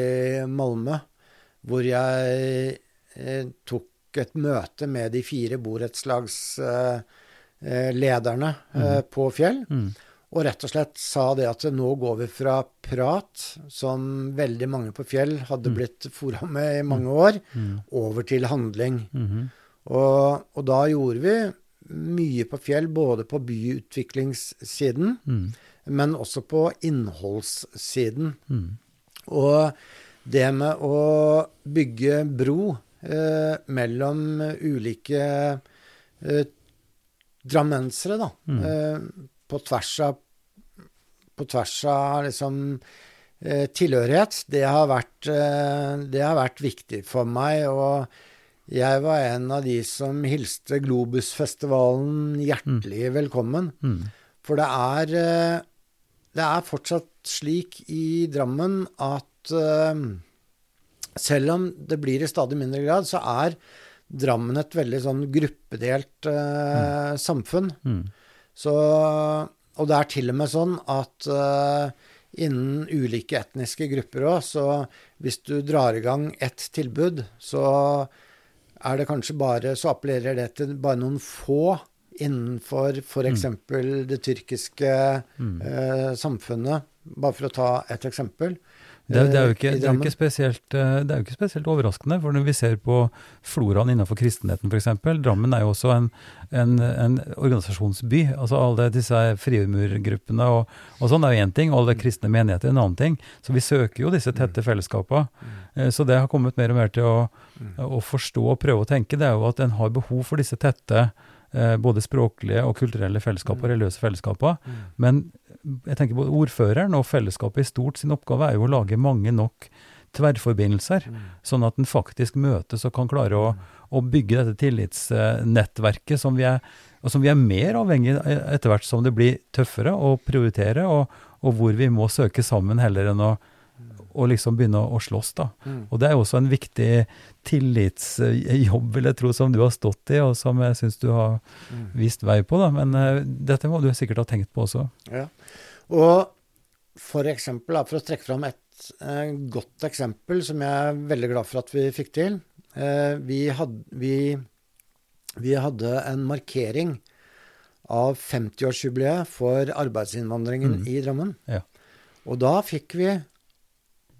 Malmö, hvor jeg tok et møte med de fire borettslagslederne eh, på Fjell. Mm. Og rett og slett sa det at nå går vi fra prat, som veldig mange på Fjell hadde blitt fora med i mange år, Mm. over til handling. Mhm. Og, og da gjorde vi mye på Fjell, både på byutviklingssiden, Mm. men også på innholdssiden. Mm. Og det med å bygge bro eh, mellom ulike eh, drammensere, da, Mm. eh, på tvers av på tvers av liksom eh, tilhørighet, det har, vært, eh, det har vært viktig for meg. Og jeg var en av de som hilste Globusfestivalen hjertelig velkommen. Mm. For det er, eh, det er fortsatt slik i Drammen at selv om det blir i stadig mindre grad, så er Drammen et veldig sånn gruppedelt eh, samfunn. Mm. Så, og det er til og med sånn at eh, innen ulike etniske grupper òg, så hvis du drar i gang ett tilbud, så er det kanskje bare Så appellerer det til bare noen få innenfor f.eks. Mm. det tyrkiske Mm. eh, samfunnet, bare for å ta et eksempel. Det, det, er eh, ikke, det, er ikke spesielt, eh, det er jo ikke spesielt overraskende, for når vi ser på floraen innenfor kristenheten f.eks. Drammen er jo også en, en, en organisasjonsby. altså Alle disse frimurgruppene og, og sånn er jo én ting, og alle kristne menigheter er en annen ting. Så vi søker jo disse tette fellesskapene. Eh, Så det har kommet mer og mer til å, å forstå og prøve å tenke, det er jo at en har behov for disse tette eh, både språklige og kulturelle fellesskap og religiøse fellesskaper. Men jeg tenker både ordføreren og fellesskapet i stort. Sin oppgave er jo å lage mange nok tverrforbindelser, sånn at en faktisk møtes og kan klare å, å bygge dette tillitsnettverket som vi, er, og som vi er mer avhengig av etter hvert som det blir tøffere å prioritere, og, og hvor vi må søke sammen heller enn å, å liksom begynne å, slåss. da. Mm. Og det er jo også en viktig tillitsjobb, vil jeg tro, som du har stått i, og som jeg syns du har Mm. vist vei på. da. Men uh, dette må du sikkert ha tenkt på også. Ja. Og for eksempel, for å trekke fram et eh, godt eksempel som jeg er veldig glad for at vi fikk til. Eh, vi, hadde, vi, vi hadde en markering av 50-årsjubileet for arbeidsinnvandringen Mm. i Drammen. Ja. Og da fikk vi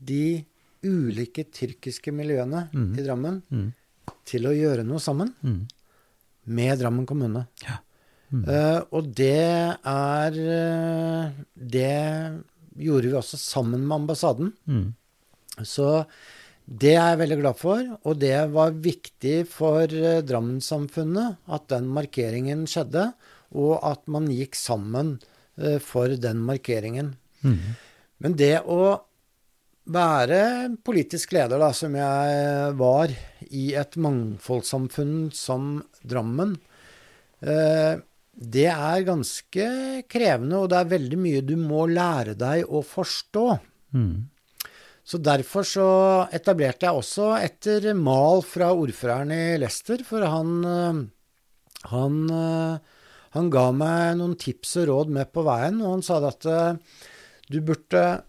de ulike tyrkiske miljøene Mm. i Drammen Mm. til å gjøre noe sammen Mm. med Drammen kommune. Mm. Uh, og det er eh, Det gjorde vi også sammen med ambassaden. Mm. Så det er jeg veldig glad for, og det var viktig for uh, Drammen-samfunnet at den markeringen skjedde, og at man gikk sammen uh, for den markeringen. Men det å være politisk leder, da, som jeg var, i et mangfoldssamfunn som Drammen, eh, det er ganske krevende, og det er veldig mye du må lære deg å forstå. Mm. Så derfor så etablerte jeg også etter mal fra ordføreren i Leicester, for han, eh, han, eh, han ga meg noen tips og råd med på veien, og han sa at du burde,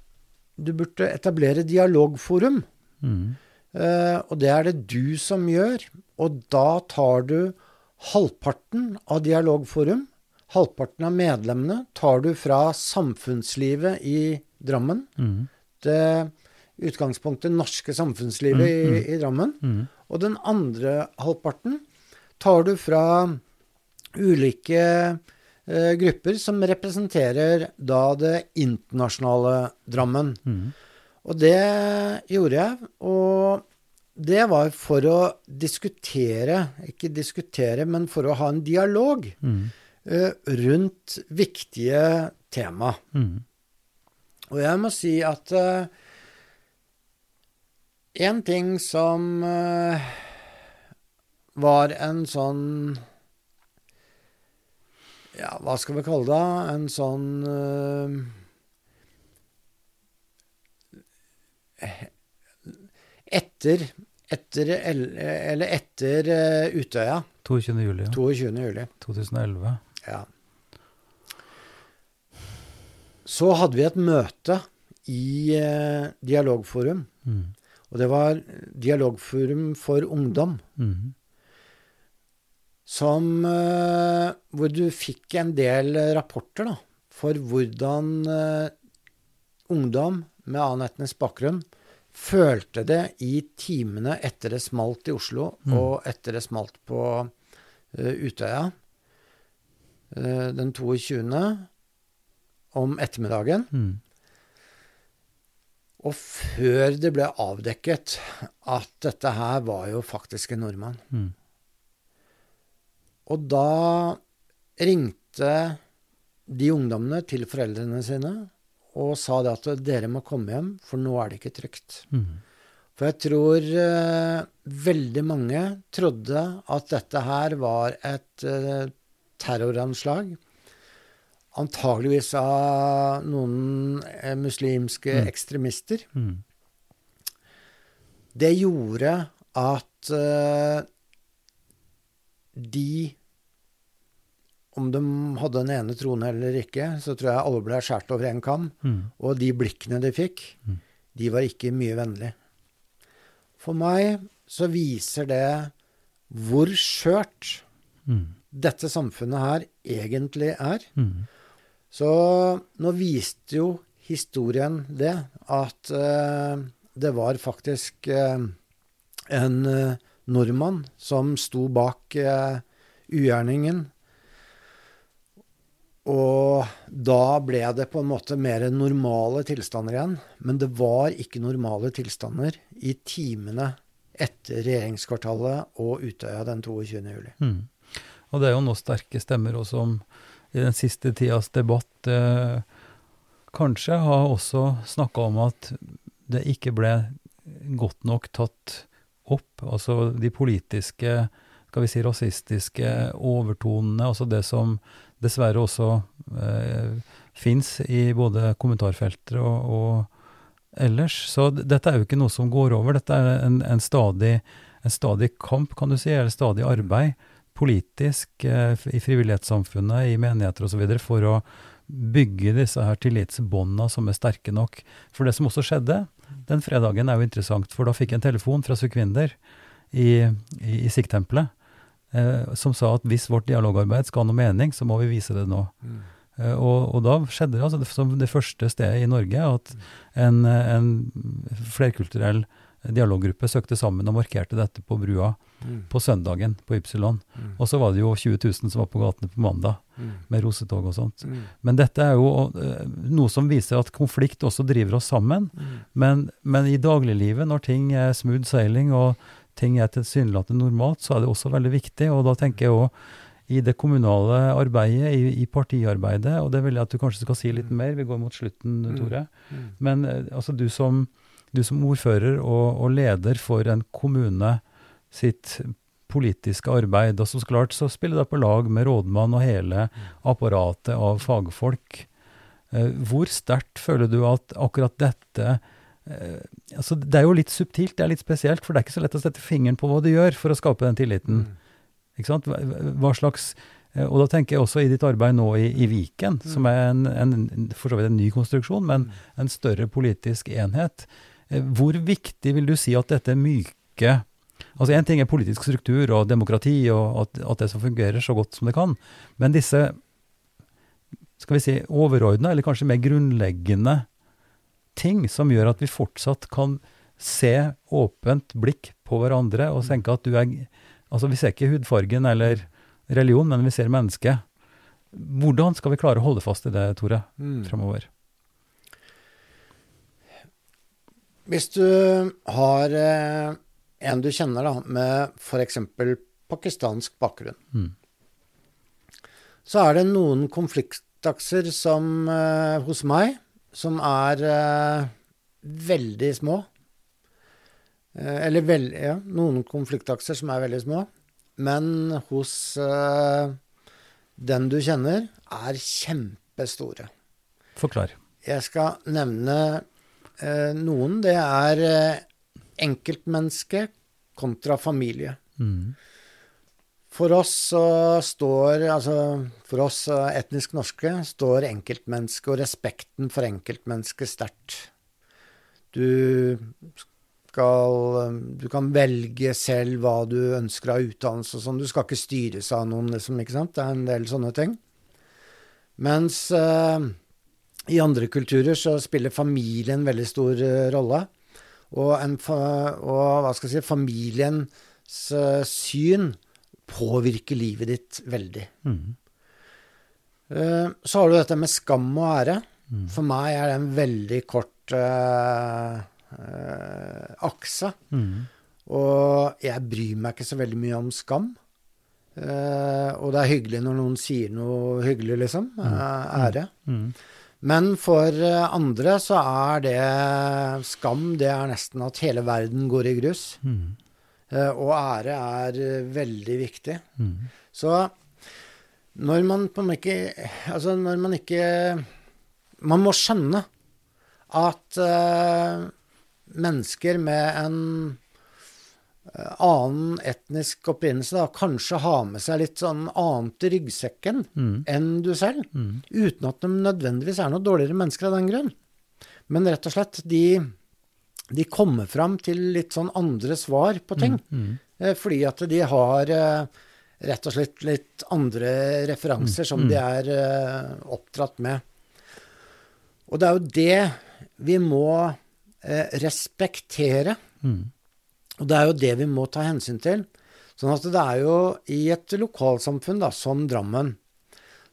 du burde etablere dialogforum. Mm. Uh, og det er det du som gjør. Og da tar du halvparten av dialogforum, halvparten av medlemmene, tar du fra samfunnslivet i Drammen. Mm. Det utgangspunktet norske samfunnslivet i, i Drammen. Mm. Og den andre halvparten tar du fra ulike grupper som representerer da det internasjonale Drammen. Mm. Og det gjorde jeg. Og det var for å diskutere, ikke diskutere, men for å ha en dialog Mm. eh, rundt viktige tema. Mm. Og jeg må si at eh, en ting som eh, var en sånn Ja, hva skal vi kalle det? En sånn uh, Etter, etter Eller etter uh, Utøya. 22. juli ja. 22. juli. 2011. Ja. Så hadde vi et møte i uh, Dialogforum. Mm. Og det var Dialogforum for ungdom. Mm. Som eh, Hvor du fikk en del eh, rapporter da, for hvordan eh, ungdom med annen etnisk bakgrunn følte det i timene etter det smalt i Oslo, Mm. og etter det smalt på eh, Utøya den 22. om ettermiddagen. Mm. Og før det ble avdekket at dette her var jo faktisk en nordmann. Mm. Og da ringte de ungdommene til foreldrene sine og sa det at dere må komme hjem, for nå er det ikke trygt. Mm. For jeg tror uh, veldig mange trodde at dette her var et uh, terroranslag. Antageligvis av noen eh, muslimske Mm. ekstremister. Mm. Det gjorde at de Om de hadde den ene troen eller ikke, så tror jeg alle ble skåret over én kam. Mm. Og de blikkene de fikk, Mm. de var ikke mye vennlige. For meg så viser det hvor skjørt Mm. dette samfunnet her egentlig er. Mm. Så nå viste jo historien det, at uh, det var faktisk uh, en uh, nordmann som sto bak ugjerningen. Og da ble det på en måte mer normale tilstander igjen. Men det var ikke normale tilstander i timene etter regjeringskvartalet og Utøya den 22. juli. Mm. Og det er jo nå sterke stemmer også om i den siste tidas debatt eh, kanskje har også snakka om at det ikke ble godt nok tatt opp, altså de politiske, skal vi si rasistiske overtonene, altså det som dessverre også eh, fins i både kommentarfelter og, og ellers. Så dette er jo ikke noe som går over, dette er en, en, stadig, en stadig kamp, kan du si, eller stadig arbeid politisk eh, i frivillighetssamfunnet, i menigheter osv. for å bygge disse her tillitsbåndene som er sterke nok. For det som også skjedde den fredagen er jo interessant, for da fikk jeg en telefon fra Sukvinder i, i, i Sikh-tempelet, eh, som sa at hvis vårt dialogarbeid skal ha noe mening, så må vi vise det nå. Eh, og, og da skjedde det altså det, som det første stedet i Norge at en, en flerkulturell dialoggruppe søkte sammen og markerte dette på brua Mm. på søndagen på Ypsilon. Mm. Og så var det jo 20 000 som var på gatene på mandag Mm. med rosetog og sånt. Mm. Men dette er jo eh, noe som viser at konflikt også driver oss sammen. Mm. Men, men i dagliglivet, når ting er smooth sailing og ting er tilsynelatende normalt, så er det også veldig viktig. Og da tenker jeg òg i det kommunale arbeidet, i, i partiarbeidet, og det vil jeg at du kanskje skal si litt mer, vi går mot slutten, Mm. Tore. Mm. Men eh, altså du som, du som ordfører og, og leder for en kommune sitt politiske arbeid, og så klart så spiller det på lag med rådmann og hele apparatet av fagfolk. Eh, hvor sterkt føler du at akkurat dette altså Det er jo litt subtilt, det er litt spesielt, for det er ikke så lett å sette fingeren på hva du gjør for å skape den tilliten. Mm. Ikke sant? Hva, slags eh, Og da tenker jeg også i ditt arbeid nå i, i Viken, som er en, en, for så vidt en ny konstruksjon, men en større politisk enhet. Eh, Hvor viktig vil du si at dette myke Altså Én ting er politisk struktur og demokrati, og at, at det som fungerer så godt som det kan, men disse skal vi si, overordna, eller kanskje mer grunnleggende ting som gjør at vi fortsatt kan se åpent blikk på hverandre og tenke at du er Altså, vi ser ikke hudfargen eller religion, men vi ser mennesket. Hvordan skal vi klare å holde fast i det, Tore, Mm. framover? Hvis du har eh, en du kjenner da, med f.eks. pakistansk bakgrunn, Mm. så er det noen konfliktakser som eh, hos meg som er eh, veldig små. Eh, eller vel, ja, noen konfliktakser som er veldig små. Men hos eh, den du kjenner, er kjempestore. Forklar. Jeg skal nevne eh, noen. Det er eh, enkeltmenneske kontra familie. Mm. For oss så står Altså, for oss eh, etnisk norske står enkeltmennesket og respekten for enkeltmennesket sterkt. Du skal eh, Du kan velge selv hva du ønsker av utdannelse og sånn. Du skal ikke styres av noen, liksom, ikke sant. Det er en del sånne ting. Mens eh, i andre kulturer så spiller familien en veldig stor eh, rolle. Og, en og hva skal jeg si, familiens eh, syn påvirker livet ditt veldig. Mm. Eh, så har du dette med skam og ære. Mm. For meg er det en veldig kort uh, uh, akse. Mm. Og jeg bryr meg ikke så veldig mye om skam. Uh, og det er hyggelig når noen sier noe hyggelig, liksom. Eh, ære. Mm. Men for andre så er det skam, det er nesten at hele verden går i grus. Mm. Eh, og ære er eh, veldig viktig. Mm. Så når man på en ikke Altså når man ikke Man må skjønne at uh, mennesker med en annen etnisk opprinnelse da, kanskje har med seg litt sånn annet i ryggsekken Mm. enn du selv, Mm. uten at de nødvendigvis er noe dårligere mennesker av den grunn. Men rett og slett, de, de kommer fram til litt sånn andre svar på ting. Mm. mm. Fordi at de har eh, rett og slett litt andre referanser som Mm. de er eh, oppdratt med. Og det er jo det vi må eh, respektere. Mm. Og det er jo det vi må ta hensyn til. Sånn at det er jo i et lokalsamfunn da, som Drammen,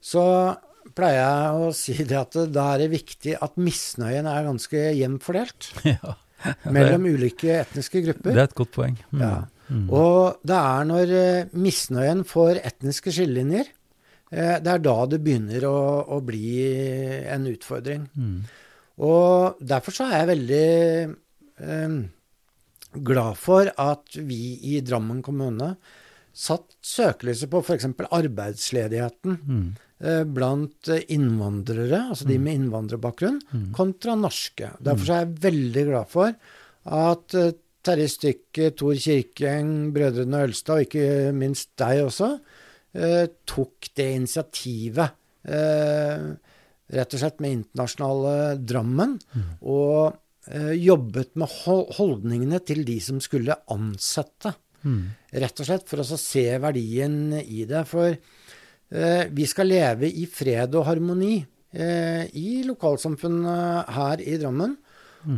så pleier jeg å si det at da er det viktig at misnøyen er ganske jevnt fordelt Ja, mellom ulike etniske grupper. det er et godt poeng. Mm. Ja. Mm. Og det er når eh, misnøyen får etniske skillelinjer, eh, det er da det begynner å, å bli en utfordring. Mm. Og derfor så er jeg veldig eh, glad for at vi i Drammen kommune satt søkelyset på f.eks. arbeidsledigheten Mm. Eh, blant innvandrere, altså de med innvandrerbakgrunn, Mm. kontra norske. Derfor er jeg veldig glad for at eh, Terje Stykke, Tor Kirkeng, Brødrene Ølstad, og ikke minst deg også, eh, tok det initiativet, rett og slett med internasjonale Drammen, og jobbet med holdningene til de som skulle ansette. Mm. Rett og slett for å se verdien i det. For vi skal leve i fred og harmoni eh, i lokalsamfunnet her i Drammen.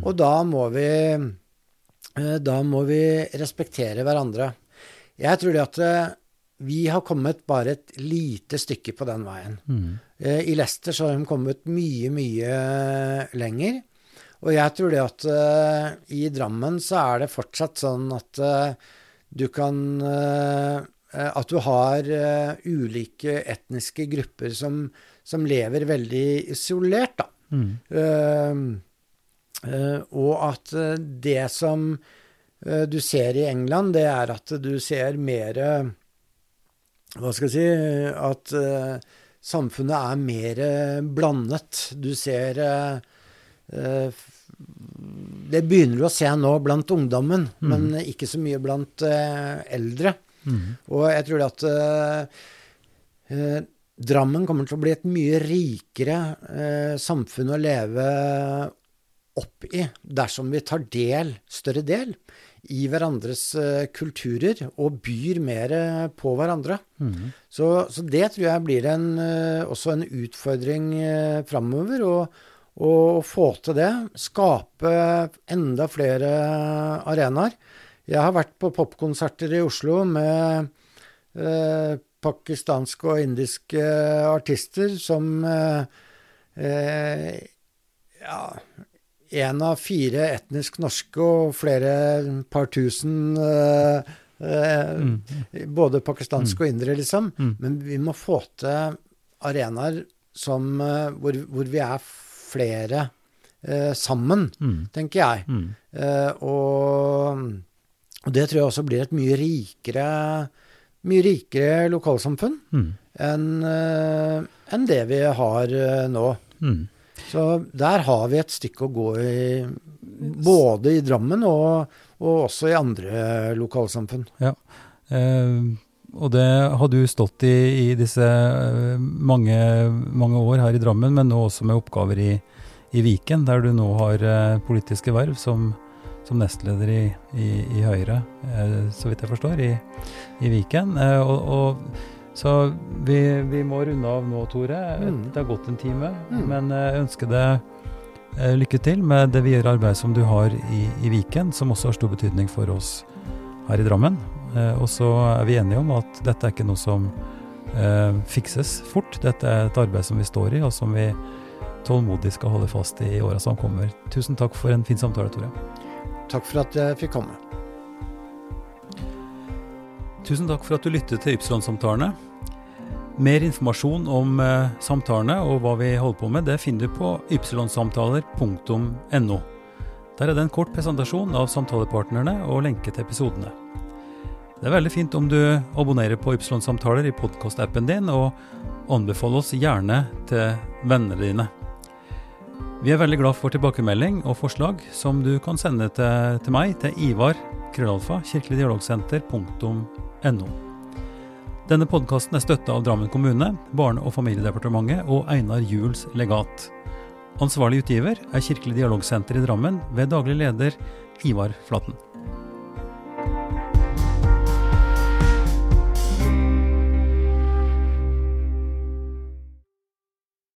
Og da må vi eh, da må vi respektere hverandre. Jeg tror det at eh, vi har kommet bare et lite stykke på den veien. Mm. Eh, I Leicester så har de kommet mye, mye lenger. Og jeg tror det at eh, i Drammen så er det fortsatt sånn at eh, du kan eh, At du har eh, ulike etniske grupper som, som lever veldig isolert, da. Mm. Eh, eh, og at eh, det som eh, du ser i England, det er at du ser mer Hva skal jeg si At eh, samfunnet er mer blandet. Du ser eh, eh, Det begynner du å se nå blant ungdommen, men ikke så mye blant eh, eldre. Mm. Og jeg tror at eh, eh, Drammen kommer til å bli et mye rikere eh, samfunn å leve opp i dersom vi tar del, større del, i hverandres eh, kulturer og byr mer eh, på hverandre. Mm. Så, så det tror jeg blir en, eh, også en utfordring eh, framover. Og, og å få til det. Skape enda flere arenaer. Jeg har vært på popkonserter i Oslo med eh, pakistanske og indiske artister som eh, eh, ja, en av fire etnisk norske og flere par tusen eh, eh, Både pakistanske og indere, liksom. Mm. Men vi må få til arenaer som, eh, hvor, hvor vi er flere sammen, Mm. tenker jeg. Mm. Eh, og, og det tror jeg også blir et mye rikere, mye rikere lokalsamfunn Mm. enn eh, enn det vi har eh, nå. Mm. Så der har vi et stykke å gå i, både i Drammen og, og også i andre lokalsamfunn. Eh, og det har du stått i i disse mange, mange år her i Drammen, men nå også med oppgaver i, i Viken, der du nå har politiske verv som, som nestleder i, i, i Høyre, eh, så vidt jeg forstår, i, i Viken. Eh, og, og, så vi, vi må runde av nå, Tore. Mm. Det har gått en time, Mm. men jeg ønsker deg eh, lykke til med det videre arbeidet som du har i, i Viken, som også har stor betydning for oss her i Drammen. Eh, og så er vi enige om at dette er ikke noe som eh, fikses fort. Dette er et arbeid som vi står i, og som vi tålmodig skal holde fast i i åra som kommer. Tusen takk for en fin samtale, Tore. Takk for at jeg fikk komme. Tusen takk for at du lyttet til Ypsilon-samtalene. Mer informasjon om eh, samtalene og hva vi holder på med, det finner du på ypsilonsamtaler.no. Der er det en kort presentasjon av samtalepartnerne og lenke til episodene. Det er veldig fint om du abonnerer på Ypsilon-samtaler i podkastappen din, og anbefaler oss gjerne til vennene dine. Vi er veldig glad for tilbakemelding og forslag som du kan sende til, til meg til Ivar krøllalfa kirkeligdialogsenter.no. Denne podkasten er støtta av Drammen kommune, Barne- og familiedepartementet og Einar Juels legat. Ansvarlig utgiver er Kirkelig dialogsenter i Drammen ved daglig leder Ivar Flaten.